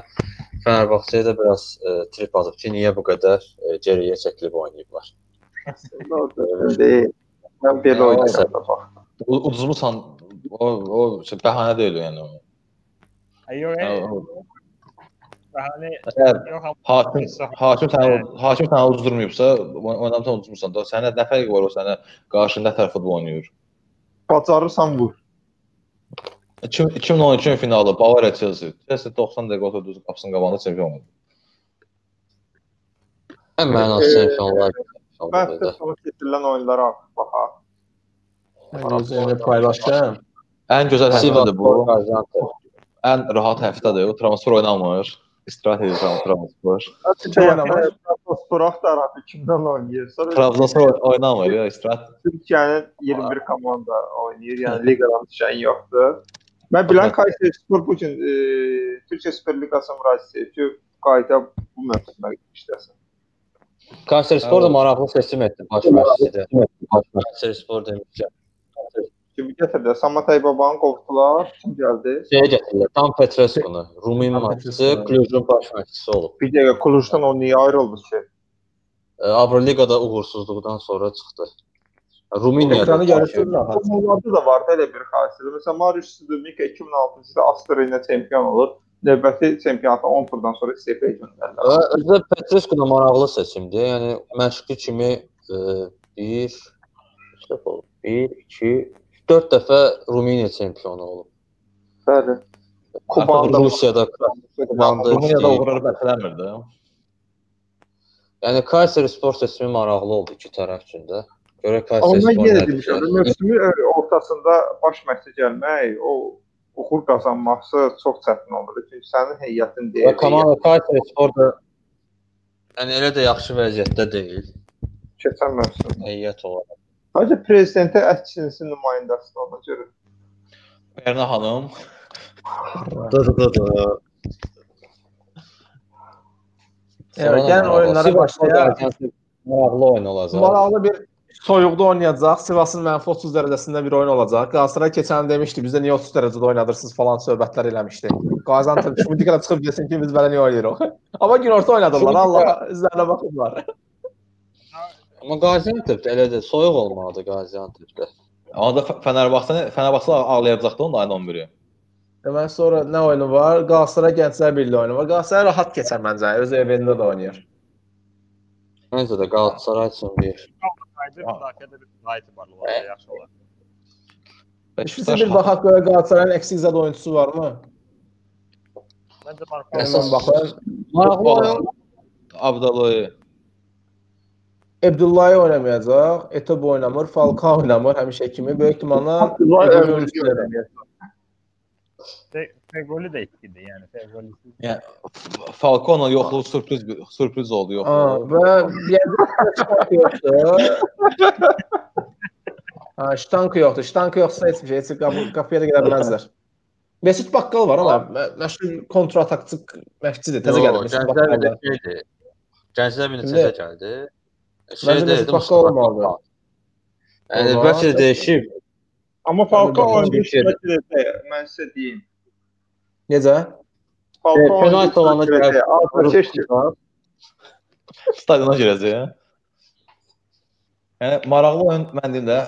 Fenerbahçeyə də biraz e, trip atıb ki, niyə bu qədər e, geriyə çəkilib oynayıblar. Mən belə Ya, oynayacağam da bax. U- Uduzmusan o o şey, bəhanə deyil yəni. o. Yox, bəhanə yox hakim hakim səni hakim səni uzdurmayıbsa, oy- oynamısan uzdurmusan da sənə nə fərqi var o sənə qarşı nə tərəf futbol oynayır? Bacarırsan vur. 2000 2012 finalı Bavariya Chelsea. Chelsea 90 dəqiqə oturdu qapısının qabağında çempion oldu. Ən mənasız E, çempionlar. Mən də sonra keçirilən oyunlara baxaq. Özünü paylaşdım. Ən gözəl həftədir bu. Ən rahat həftədir. O transfer oynamır. İstirahət edir transfer. Trabzonspor tərəfi kimdən oynayır? Trabzonspor oynamır ya, istirahət. Türkiyənin 21 komanda oynayır. Yəni liqadan düşən yoxdur. Mən bilən Kayseri Spor bu gün e, Türkiyə Süper Liqasına müraciət edib ki, qayda bu mövsümdə işləsin. Kayseri Spor da Evet. maraqlı seçim etdi baş məşqçidə. Kayseri Spor demişkən. Kimi gətirdilər? Samatay babanı qovdular. Kim gəldi? Şeyə gətirirlər. Tam Petrescu-nu, Rumin Tam məşqçisi, Petrescu. Clujun baş məşqçisi olub. Bir dəqiqə Klujdan o niyə ayrıldı ki? E, Avroliqada uğursuzluqdan sonra çıxdı. Ruminiya Ekranı rahat. Onlarda da vardı elə bir xassəli. Məsələn, Marius Studomika 2006-cı ildə Astra ilə çempion olur. Növbəti çempionata 10 turdan sonra istefaya göndərirlər. Özdə Petrescu da maraqlı seçimdir. Yəni məşqçi kimi 1 1 2 4 dəfə Ruminiya çempionu olub. Bəli. Kubanda Rusiyada Kubanda Rumuniyada uğurları bəlkələmir də. Yəni Kayseri Spor seçimi maraqlı oldu iki tərəf üçün də. Ondan Spor yenə nə demişəm, mövsümün ortasında baş məşqçi gəlmək, o uğur qazanması çox çətin olur. Çünki sənin heyətin Və deyil. komanda Kayseri Spor da yəni elə də yaxşı vəziyyətdə deyil keçən mövsüm. heyət olaraq. Sadəcə prezidentə əksinin nümayəndəsidir ona görə. Berna xanım Dı dı dı dı. Evet, gəlin oyunlara başlayaq. Maraqlı oyun olacaq. Maraqlı bir soyuqda oynayacaq. Sivasın mənfi 30 dərəcəsində bir oyun olacaq. Galatasaray keçən demişdi, bizdə niyə 30 dərəcədə oynadırsınız falan söhbətlər eləmişdi. Gaziantep kimi diqqətə çıxıb desin ki, biz belə niyə oynayırıq. Amma günorta oynadılar. Allah üzərinə baxıblar. Amma Gaziantep də elə də soyuq olmalıdır Gaziantepdə. Amma da Fənərbağçə Fənərbağçə ağlayacaqdı onun ayın 11-i. Deməli sonra nə oyunu var? Galatasaray Gənclər Birliyi oyunu var. Galatasaray rahat keçər məncə. Öz evində də oynayır. Məncə də Galatasaray üçün bir Qaydı müdafiədə bir daha etibarlı olacaq, yaxşı olar. Biz bir baxaq görə Galatasarayın eksik zad oyunçusu varmı? Məncə maraqlı. Əsas- Hemen baxın. maraqlı oyun. Abdaloy. Abdullahi oynamayacaq. Etobo oynamır, Falcao oynamır həmişə kimi. Böyük ehtimalla Abdullah Etobo Əvəz oyunçusu oynayacaq. Fegoli də etkidir, yəni Fegoli. Falcao yoxluğu sürpriz bir sürpriz oldu Aa, yoxluğu. və Ştank yoxdur. Ha, Ştank yoxdur. Ştank yoxsa heç bir şey, heç qapı, qapıya da gedə bilməzlər. Mesut Bakkal var amma mə- məşhur kontratakçı məşqçidir. Təzə gəldi Mesut Gənclər Bakkal. bir şeydir. Gənclər bir Kimdə? neçə gəldi? Məncə Mesut Bakkal olmalıdır. Yəni Olmaz. bəlkə də dəyişib. Amma Falcao Mən oyuncu bir şey iştirak edəcək. Mən sizə deyim. Necə? Evet, penaltı olanda oyuncu Azərkeşdir. Stadiona girəcək. Yəni maraqlı oyun mən deyim də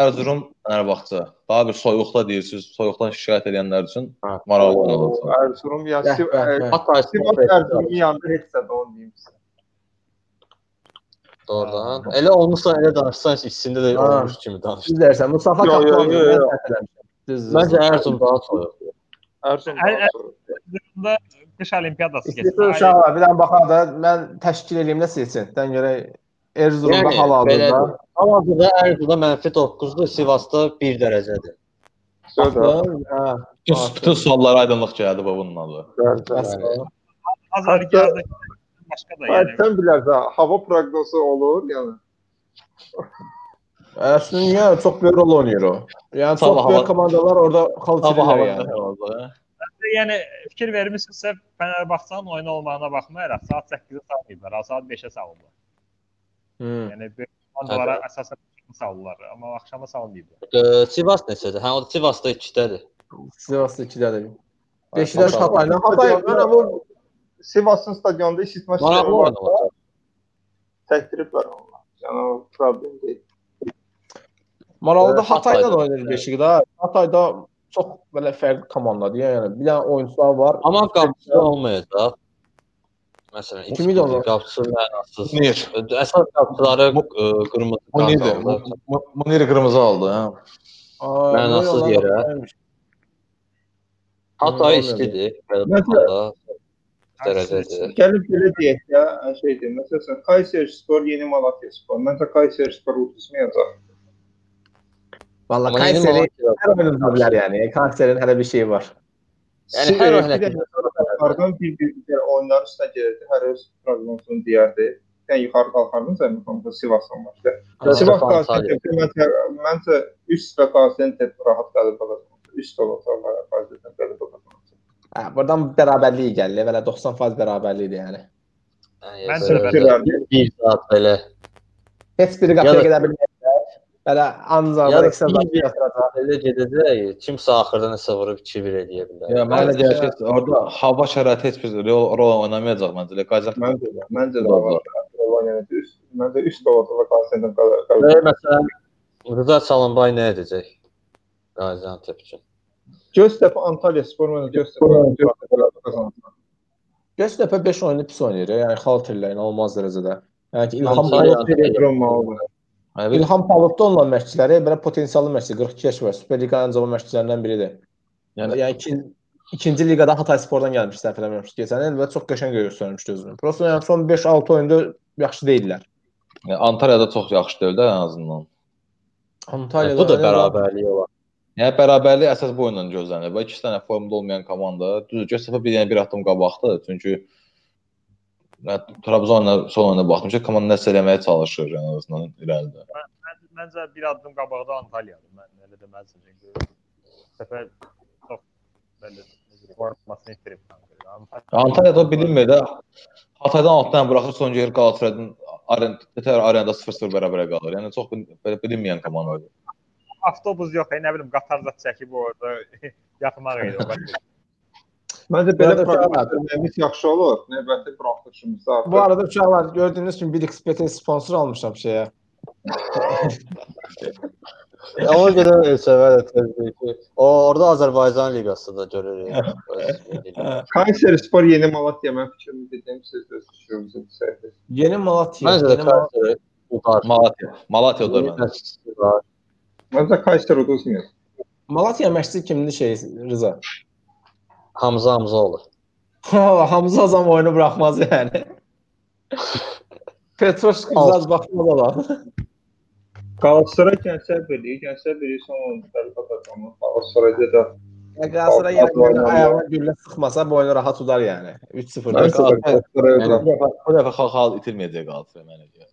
Erzurum Fənərbağçə. Daha bir soyuqda deyirsiniz, soyuqdan şikayət edənlər üçün maraqlı oyun olacaq. Erzurum ya Sivas Erzurum'un yanında heç də onu deyim sizə. Doğrudan. Elə olmuşsa elə danışsan ikisində də Ha. olmuş kimi danış. Düz deyirsən. Mustafa Kaplan. Məncə Erzurum daha soyuq. Erzurum Ər- daha sonra. Burada qış olimpiyadası İstəyirsən uşaqlar bir dənə baxaq da mən təşkil edeyim nə seçsin. Dən görə Erzurumda Yəni, hal-hazırda. belədir. Hal-hazırda Erzurumda mənfi 9-dur, Sivasda 1 dərəcədir. Hə. Bütün, bütün suallara aydınlıq gəldi bu bunun adı. bəs- Azərbaycanda başqa da yəni. Sən bilərsən, hava proqnozu olur, yəni. Əslində niyə çox böyük rol oynayır o. Yəni çox Sabah böyük hava- komandalar orada xal Sabah çevirlər yəni. havada. Yəni fikir vermisinizsə Fənərbağçanın oyunu olmağına baxmayaraq saat 8-ə salmayıblar, saat 5-ə salıblar. Hı. Yəni böyük komandalara əsasən salırlar, amma axşama salmayıblar. Sivas neçədir? Hə, o Sivasda 2-dədir. Sivasda 2-dədir. Hə, 5-də Hatay. Hatayla. Hatay mənə bu Sivasın stadionunda isitmə sistemi var. oynamaq. Təkdiriblər onlar. Yəni o problem deyil. Maralda Evet, Hatayla da Hatay'da. oynayır Beşikdə. Hatayda çox belə fərqli komandadır yəni. Bir dənə oyunçular var. Amma qapısı olmayacaq. Məsələn, Kim idi o? qapısı mənasız. Munir. Əsas qapıları ə, qırmızı Munir. kart aldı. Munir qırmızı aldı, hə. Mənasız yerə. Hatay istidir. Dərəcədir. Gəlib belə deyək də, şeydir. Məsələn, Kayseri Spor, Yeni Malatya Spor. Məncə Kayseri Spor uduzmayacaq. Valla Kayseri Malatya- hər oyun uza bilər yəni. Kayseri'nin hələ bir şeyi var. Yəni hər Bir oyun də Yuxarıdan bir bir bir oyunlar üstə gəlirdi. Hər öz proqnozunu deyərdi. Sən yuxarı qalxardın sən komanda Sivasdan başla. Sivas Gaziantep məncə məncə üst və Gaziantep rahat qalib olacaq. Üst olacaqlar Gaziantep qalib olacaq. Hə, buradan bərabərlik gəlir. Belə 90% bərabərlikdir yəni. Də Fikirlərdir. bir saat belə. Heç biri Ya qapıya gedə bilməyəcək. Belə ancaq Ya da ekstra bir- zaten yatıracaq. Elə gedəcək, kimsə axırda nəsə vurub 2-1 eləyə bilər. Ya mənə gəlir ki, orada hava şəraiti heç bir rol, rol oynamayacaq məncə. Qaziantep Məncə də, məncə də var. Yəni üst, məncə üst olacaq və Gaziantep qalib. Və məsələn Rıza Çalınbay nə edəcək? Gaziantep üçün. Göztepe Antalya Spor məncə Göztepe qazanacaq. Göztepe 5 oyunu pis oynayır. Yəni xalterlə inanılmaz dərəcədə. Yəni ki, İlham Antalya- Palut, Yəni, İlham Palutda olan məşqçiləri belə potensiallı məşqçi 42 yaş var. Super Liqanın ən cavan məşqçilərindən biridir. Yəni, yəni yəni iki, ikinci liqada Hatay Spordan gəlmiş səhv eləmirəmsə keçən il və çox qəşəng göstərmişdi özünü. Prosta yəni son 5-6 oyunda yaxşı deyillər. yəni Antalyada çox yaxşı deyil də ən azından. Antalyada Bu da yəni bərabərlik olar. Yəni bərabərlik əsas bu oyundan gözlənilir. İki dənə formda olmayan komanda düzdür, Göztepe bir yəni bir addım qabaqdır. Çünki Trabzonla son oyuna baxdım ki, komanda nəsə eləməyə çalışır ən azından irəlidə. Məncə, məncə bir addım qabaqda Antalyadır. Mən elə deməzdim çünki səfər çox belə formasını itirib. Antalyada bilinmir də Hataydan altdan buraxır son yer Qalatasaraydan aren tətər arenada 0-0 bərabərə qalır. Yəni çox belə bilinməyən komandadır. Avtobus yox, nə bilim qatar zət çəkib orada yatmaq idi. O başqa. Məncə Bu belə arada proqnozlarımız yaxşı olur. Növbəti buraxılışımızda. Bu arada uşaqlar gördüyünüz kimi bir XPT sponsor almışam şeyə. Amma görə ölçəvə də təbii ki. O orada Azərbaycan liqası da görürük. Kayseri Spor Yeni Malatya mən fikrimi dedim siz də düşünürsünüz səhv. Yeni Malatya. Məncə də Yeni Malatya. Kayseri udar. Malatya. Malatya odur Yeni məncə. məşqçisi var. Məncə Kayseri uduzmuyor. Malatya məşqçisi kimdir şey Rıza? Hamza Hamzaoğlu. Hamza Azam oyunu buraxmaz yəni. Petroşki biraz baxmaz olan. Galatasaray Gənclər Birliyi, Gənclər Birliyi son oyunları qazandı. Galatasarayda da Ya Galatasaray oyunu ayağına güllə sıxmasa bu oyunu rahat udar yəni. 3-0. Məncə də Galatasaray Yəni, da bu dəfə bu dəfə xal itirməyəcək Qalatasaray mənə görə.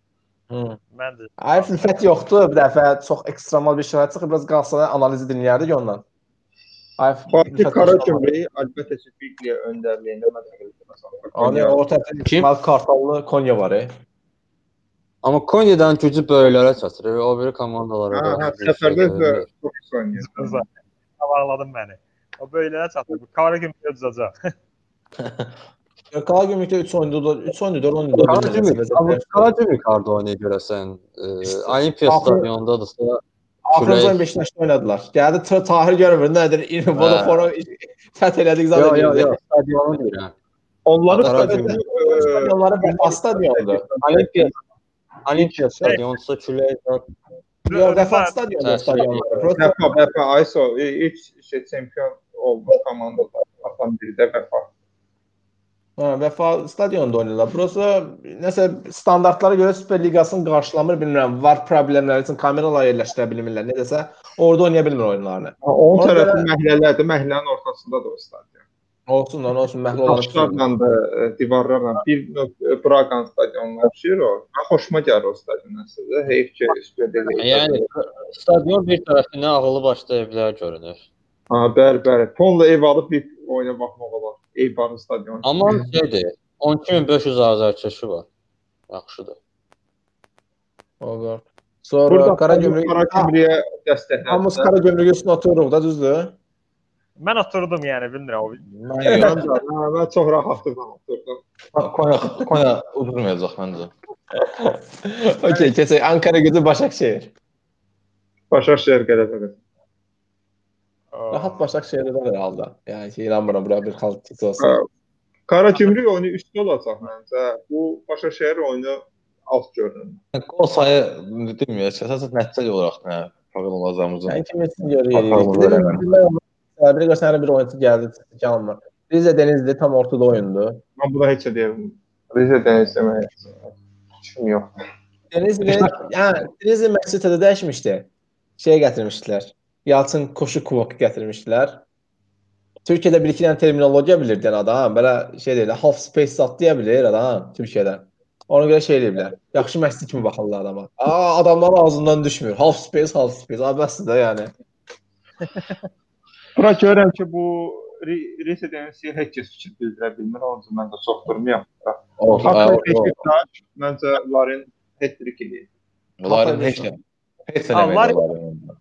Hı. Məncə Ayıb ülfət yoxdur. Bir dəfə çox ekstremal bir şərait çıxıb biraz Galatasaray analizi dinləyərdik ondan. Ayıb Fatih Karagümrük əlbəttə ki, Bigliyə öndərliyində məşğul qazandı. Hani orta İsmail Kartallı Konya var. E. Amma Konya'dan gücü böyüklərə çatır. O biri komandalara Hə, hə, bir şey səfərdə də görmür. çox pis oynayır. Rıza. Tavaladın məni. O böyləyə çatır. Bu Kara gün udacaq. Qala Gümrükdə 3 oyunda 3 oyunda 4 oyunda. Karagümrük, amma Karagümrük harda oynayır görəsən? E, Olimpiya Axır- stadionundadırsa Axırıncı Beşiktaşda oynadılar. Gəldi Tahir görmür nədir? Vodafone fəth elədik Yo zaten. yo yo stadionu deyirəm. Onları Karagümrük. stadionda Stadionları Vəfa stadiondur. Olimpiya Olimpiya stadionundsa külək Yox, Hə, stadionları. Prosta Vəfa, Vəfa, ISO ilk şey çempion olmuş komandalardan biri də Vəfa. Hə, Vəfa stadionda oynayırlar. Prosta nəsə standartlara görə Super Liqasını qarşılamır bilmirəm. Var problemləri üçün kameralar yerləşdirə bilmirlər. Necəsə orada oynaya bilmir oyunlarını. Onun Ona tərəfi görə- məhəllələrdir, məhəllənin ortasında da o stadion. Olsun lan, olsun məhl olaraq. Daşlarla da e, divarlarla bir növ Braqan stadionuna oxşayır o. Mən xoşuma gəlir o stadion əslində. Heyf ki, üstədə. Yəni stadion bir tərəfindən ağıllı başda evlər görünür. ha, bəli, bəli. Fonla ev alıb bir oyuna baxmaq olar. Eybarın stadionu. Amma şeydir, 12500 azərkeşi var. Yaxşıdır. Olur. Sonra Burada Qara Gümrük Qaragümrüyə dəstəklər. Hamımız Qara Gümrük üstünə otururuq da, düzdür? Mən oturdum yəni bilmirəm. o- Mən. Mən mən çox rahatlıqla oturdum. Konya Konya udurmayacaq məncə. Okey, keçək. Ankara gücü Başakşehir. Başakşehir qələbə. Rahat Başakşehir'de de herhalde. Yani şey inanmıyorum buraya bir olsun. Hə. Karagümrük oyunu üstü olacaq məncə. Bu Başakşehir oyunu alt görünür. Gol sayı bilmiyorum. Əsasən nəticə olaraq nə fəqət olacağımızın. Yani kim etsin görüyor. Atalım Bir de buraya. bir- oyuncu geldi. Canlı. Rize Denizli tam ortada oyundu. Mən buna heç nə deyə bilmirəm. Rize'dən istəmək. Kim yox. Denizli, yani Denizli Meksita'da değişmişti. Şey getirmiştiler. Yalçın koşu kuvoku getirmiştiler. Türkiye'de bir iki tane terminoloji bilirdi yani adam. Böyle şey değil, half space sat diye bilir adam Türkiye'de. Ona göre şey deyirlər. Yaxşı məşqçi kimi baxırlar adama. Aa, adamlar ağzından düşmür. Half space, half space. Abəsdir də yəni. Bura görürəm ki, bu istəyir heç kəs fikir bildirə bilmir. Onun üçün mən də çox o- Beşiktaş məncə Larin hat-trick eləyir. Onların heç nə. Heç nə demək.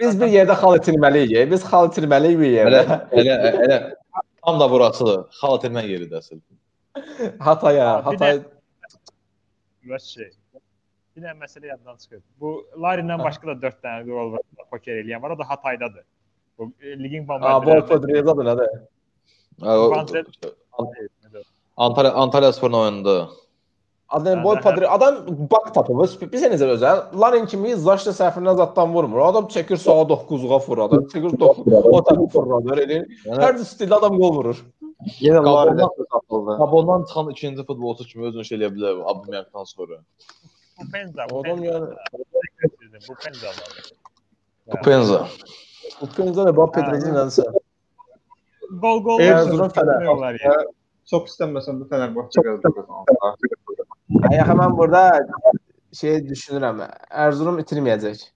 Biz bir yerdə xal itirməliyik. Biz xal itirməliyik bir Elə yerdə. elə elə tam da burasıdır. Xal itirmən yeridir əsl. Hataya, Hatay. Və şey. Bir dənə məsələ yaddan çıxır. Bu Larin'dən başqa da 4 dənə gol var. Poker eləyən var. O da Hataydadır. Bu e, ligin Aa, bombardıranı. Bol Podriyazadır nədir? Antalya Antalya Sporun oyununda. Adam boy padri adam bak tapıb. Biz necə özəl. Larin kimi Zaşla səhvindən zaddan vurmur. Adam çəkir sağa 9-ğa vurur adam. Çəkir 9 o tərəfə vurur. Elə Yəni hər stildə adam gol vurur. Yenə Larin satıldı. Gabondan çıxan ikinci futbolçu kimi özünü şey eləyə bilər Aubameyangdan sonra. Bu Penza. Bu Adam Penza. yəni Bu Penza. Bu Penza. bu Penza da bak Pedro'nunsa. Gol gol. Erzurum Fener. Fener. Ya. Çox istənməsəm də Fenerbahçe qazanacaq. Ay hemen burada şey düşünürəm. Erzurum itirməyəcək.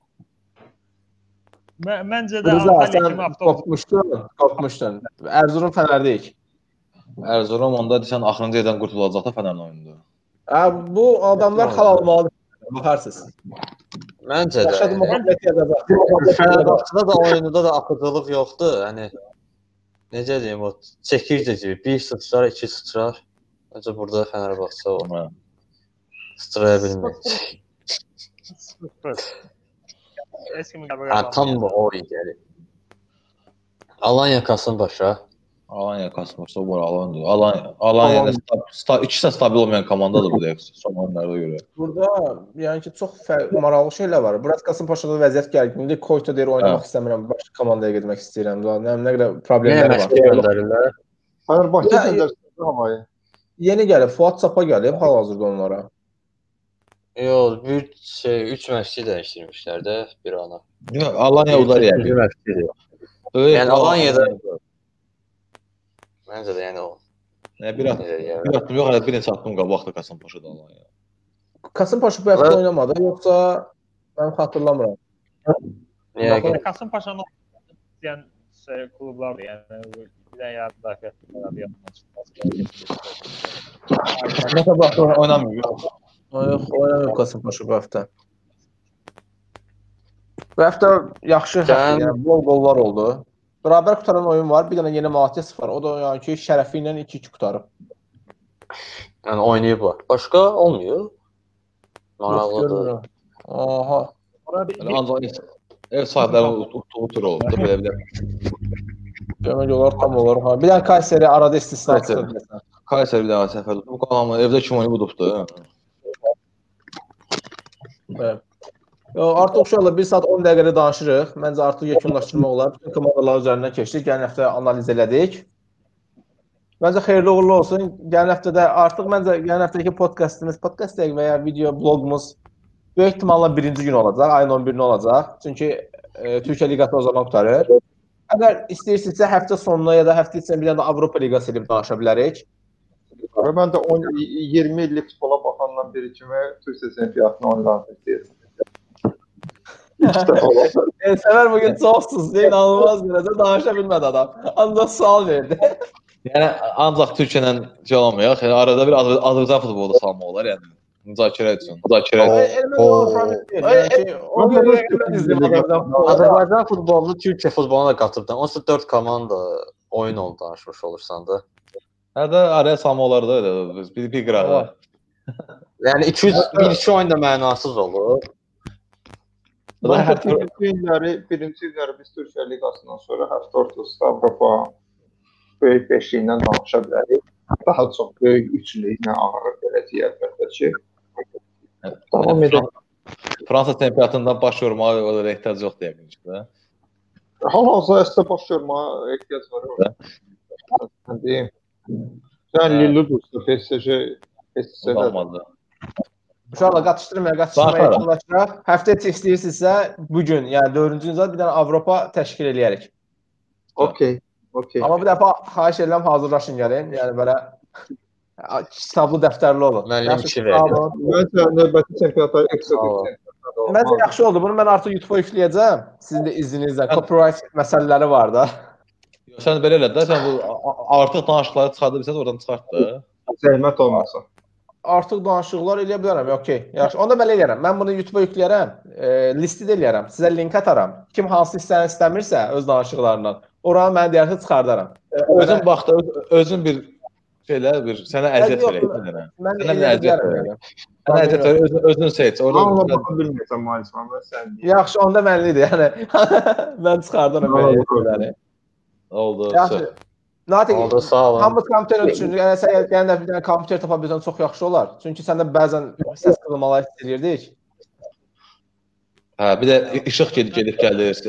Mə- Məncə də Rıza Antalya sən kimi avtobus qopmuşdun, qopmuşdun. Erzurum Fənərdəyik. Erzurum onda desən axırıncı yerdən qurtulacaq da Fənərin oyununda. Ha, bu adamlar xal almalıdır. Baxarsınız. Məncə də. Yaşadı yəni. mühabbət yazacaq. Fenerbahçe'da da oyunda da akıcılıq yoxdur. Hani necə deyim o çəkircə kimi bir sıçrar, iki sıçrar. Məncə burada Fenerbahçe o Hə. sıçraya bilmir. Heç kimin qəbul Ha, tam bu o gəlir. Alanya Kasımpaşa. Alanya Kasımpaşa bu Alanya. Alanya Alanya sta, sta, ikisi də stabil olmayan komandadır bu dəqiqə son oyunlarda görə. Burada yəni ki çox maraqlı şeylər var. Burat Kasımpaşada vəziyyət gərginlidir. Koyta deyir oynamaq istəmirəm, başqa komandaya getmək istəyirəm. Nə nə nə qədər məşqə var. göndərirlər. Fenerbahçe göndərsin havayı. Yeni gəlib Fuad Sapa gəlib hal-hazırda onlara. Yox, bir şey 3 məşqçi dəyişdirmişlər də bir ana. Yox, Alanya udar yəni. Yəni Alanya'da Məncə də yəni o. nə bir at, necə deyərlər. bir atdım yox, hələ bir neçə atdım qabaqda Kasımpaşadan Alanya. Kasımpaşa bu həftə oynamadı, yoxsa mən xatırlamıram. Yəqin. Yəni Kasımpaşanın yəni şey klublardır. Yəni bir dənə yarı müdafiə etmələri yapmaq. Nəsə baxdı oynamır. Yox, oynamır Kasımpaşa bu həftə. Bu həftə yaxşı həftə, Sən- yəni bol qollar oldu. Bərabər qutaran oyun var. Bir dənə yeni Matias var. O da yəni ki, şərəfi ilə 2-2 qutarıb. Yəni oynayıblar. Başqa olmuyor. Yox, Maraqlıdır. görmürəm. Aha. Yəni ancaq ev, ev sahiblərinin utduğu tur oldu. Belə belə. Demək olar tam olar. Ha. Bir dənə Kayseri arada istisna Kayseri. çıxdı. Kayseri bir dənə səfər tutdu. Bu qalanı evdə kim oynayıb udubdu. Evet. Artıq uşaqla 1 saat 10 dəqiqədə danışırıq. Məncə artıq yekunlaşdırmaq olar. Bütün komandalar üzərindən keçdik. Gələn həftə analiz elədik. Məncə xeyirli uğurlu olsun. Gələn həftədə artıq məncə gələn həftəki podkastımız, podkast deyək və ya video bloqumuz böyük ehtimalla birinci gün olacaq. Ayın 11-də olacaq. Çünki e, Türkiyə liqası o zaman qurtarır. Əgər istəyirsinizsə həftə sonuna ya da həftə içində bir dənə də Avropa liqası ilə danışa bilərik. Və mən də 10 20 illik futbola baxandan biri kimi Türkiyə çempionatını oynamaq istəyirəm. E, Səvər bugün çoxsuz, inanılmaz dərəcədə danışa bilmədi adam. Ancaq sual verdi. Yəni ancaq Türkiyə ilə şey olamayaq. Yəni arada bir Azər- Azərbaycan futbolu salmaq olar yəni. müzakirə etsin. Müzakirə izləmədim. Azərbaycan futbolunu Türkiyə futboluna da qatıbdan. Onsuz 4 komanda oyun oldu danışmış olursan da. Hə də araya salma olar da elə bir bir qırağa. Yəni 200 1-2 oyun da mənasız olur. Bence hər birinci günləri, birinci günləri biz Türkiyə Liqasından sonra həftə ortasında Avropa böyük beşliyindən danışa bilərik. Daha çox böyük üçlüklə ağırlıq verəcəyik əlbəttə ki. Davam edək. Fransa çempionatından baş vurmağa o da ehtiyac yoxdur yəqin ki. Hal-hazırda əslə baş verməyə ehtiyac var orada. Mən deyim. Sən Lilludus'da PSG PSG-də Uşaqlar qatışdırmaya, qatışdırmaya yaxınlaşıraq. Həftə içi istəyirsinizsə bu gün, yəni 4-cü gündə bir dənə Avropa təşkil eləyərik. okey. Okey. Amma bu dəfə xahiş edirəm hazırlaşın gəlin. Yəni belə kitablı, dəftərli olun. Müəllim Yaxşı, olun. Məncə növbəti çempionata ekstra bir. Məncə yaxşı oldu. Bunu mən artıq YouTube-a yükləyəcəm. Sizin də izninizlə. Copyright məsələləri var da. Sən belə elə də sən bu artıq danışıqları çıxarda bilsən oradan çıxart da. Zəhmət olmasın. Artıq danışıqlar eləyə bilərəm. Okay. Yaxşı. Onda belə eləyərəm. Mən bunu YouTube-a yükləyərəm. E, listi də eləyərəm. Sizə link ataram. Kim hansı hissəni istəmirsə öz danışıqlarından, oranı mən deyərsə çıxardaram. Özün vaxtda öz- özün bir şeylə bir sənə əziyyət dənə. Mən Sənə əziyyət yəni. Sənə əziyyət ver, özün özün seç. Orada baxa bilmirsən mən sən. Yaxşı, onda mənlidir. Yəni mən çıxardaram belə şeyləri. oldu. Yaxşı. Natiq, Oldu, sağ olun. hamı kompüter üçün, yəni sən gələn dəfə bir dənə kompüter tapa bilsən çox yaxşı olar. Çünki səndə bəzən səs qılmalar istəyirdik. Hə, bir də işıq gedib gedib gəlir.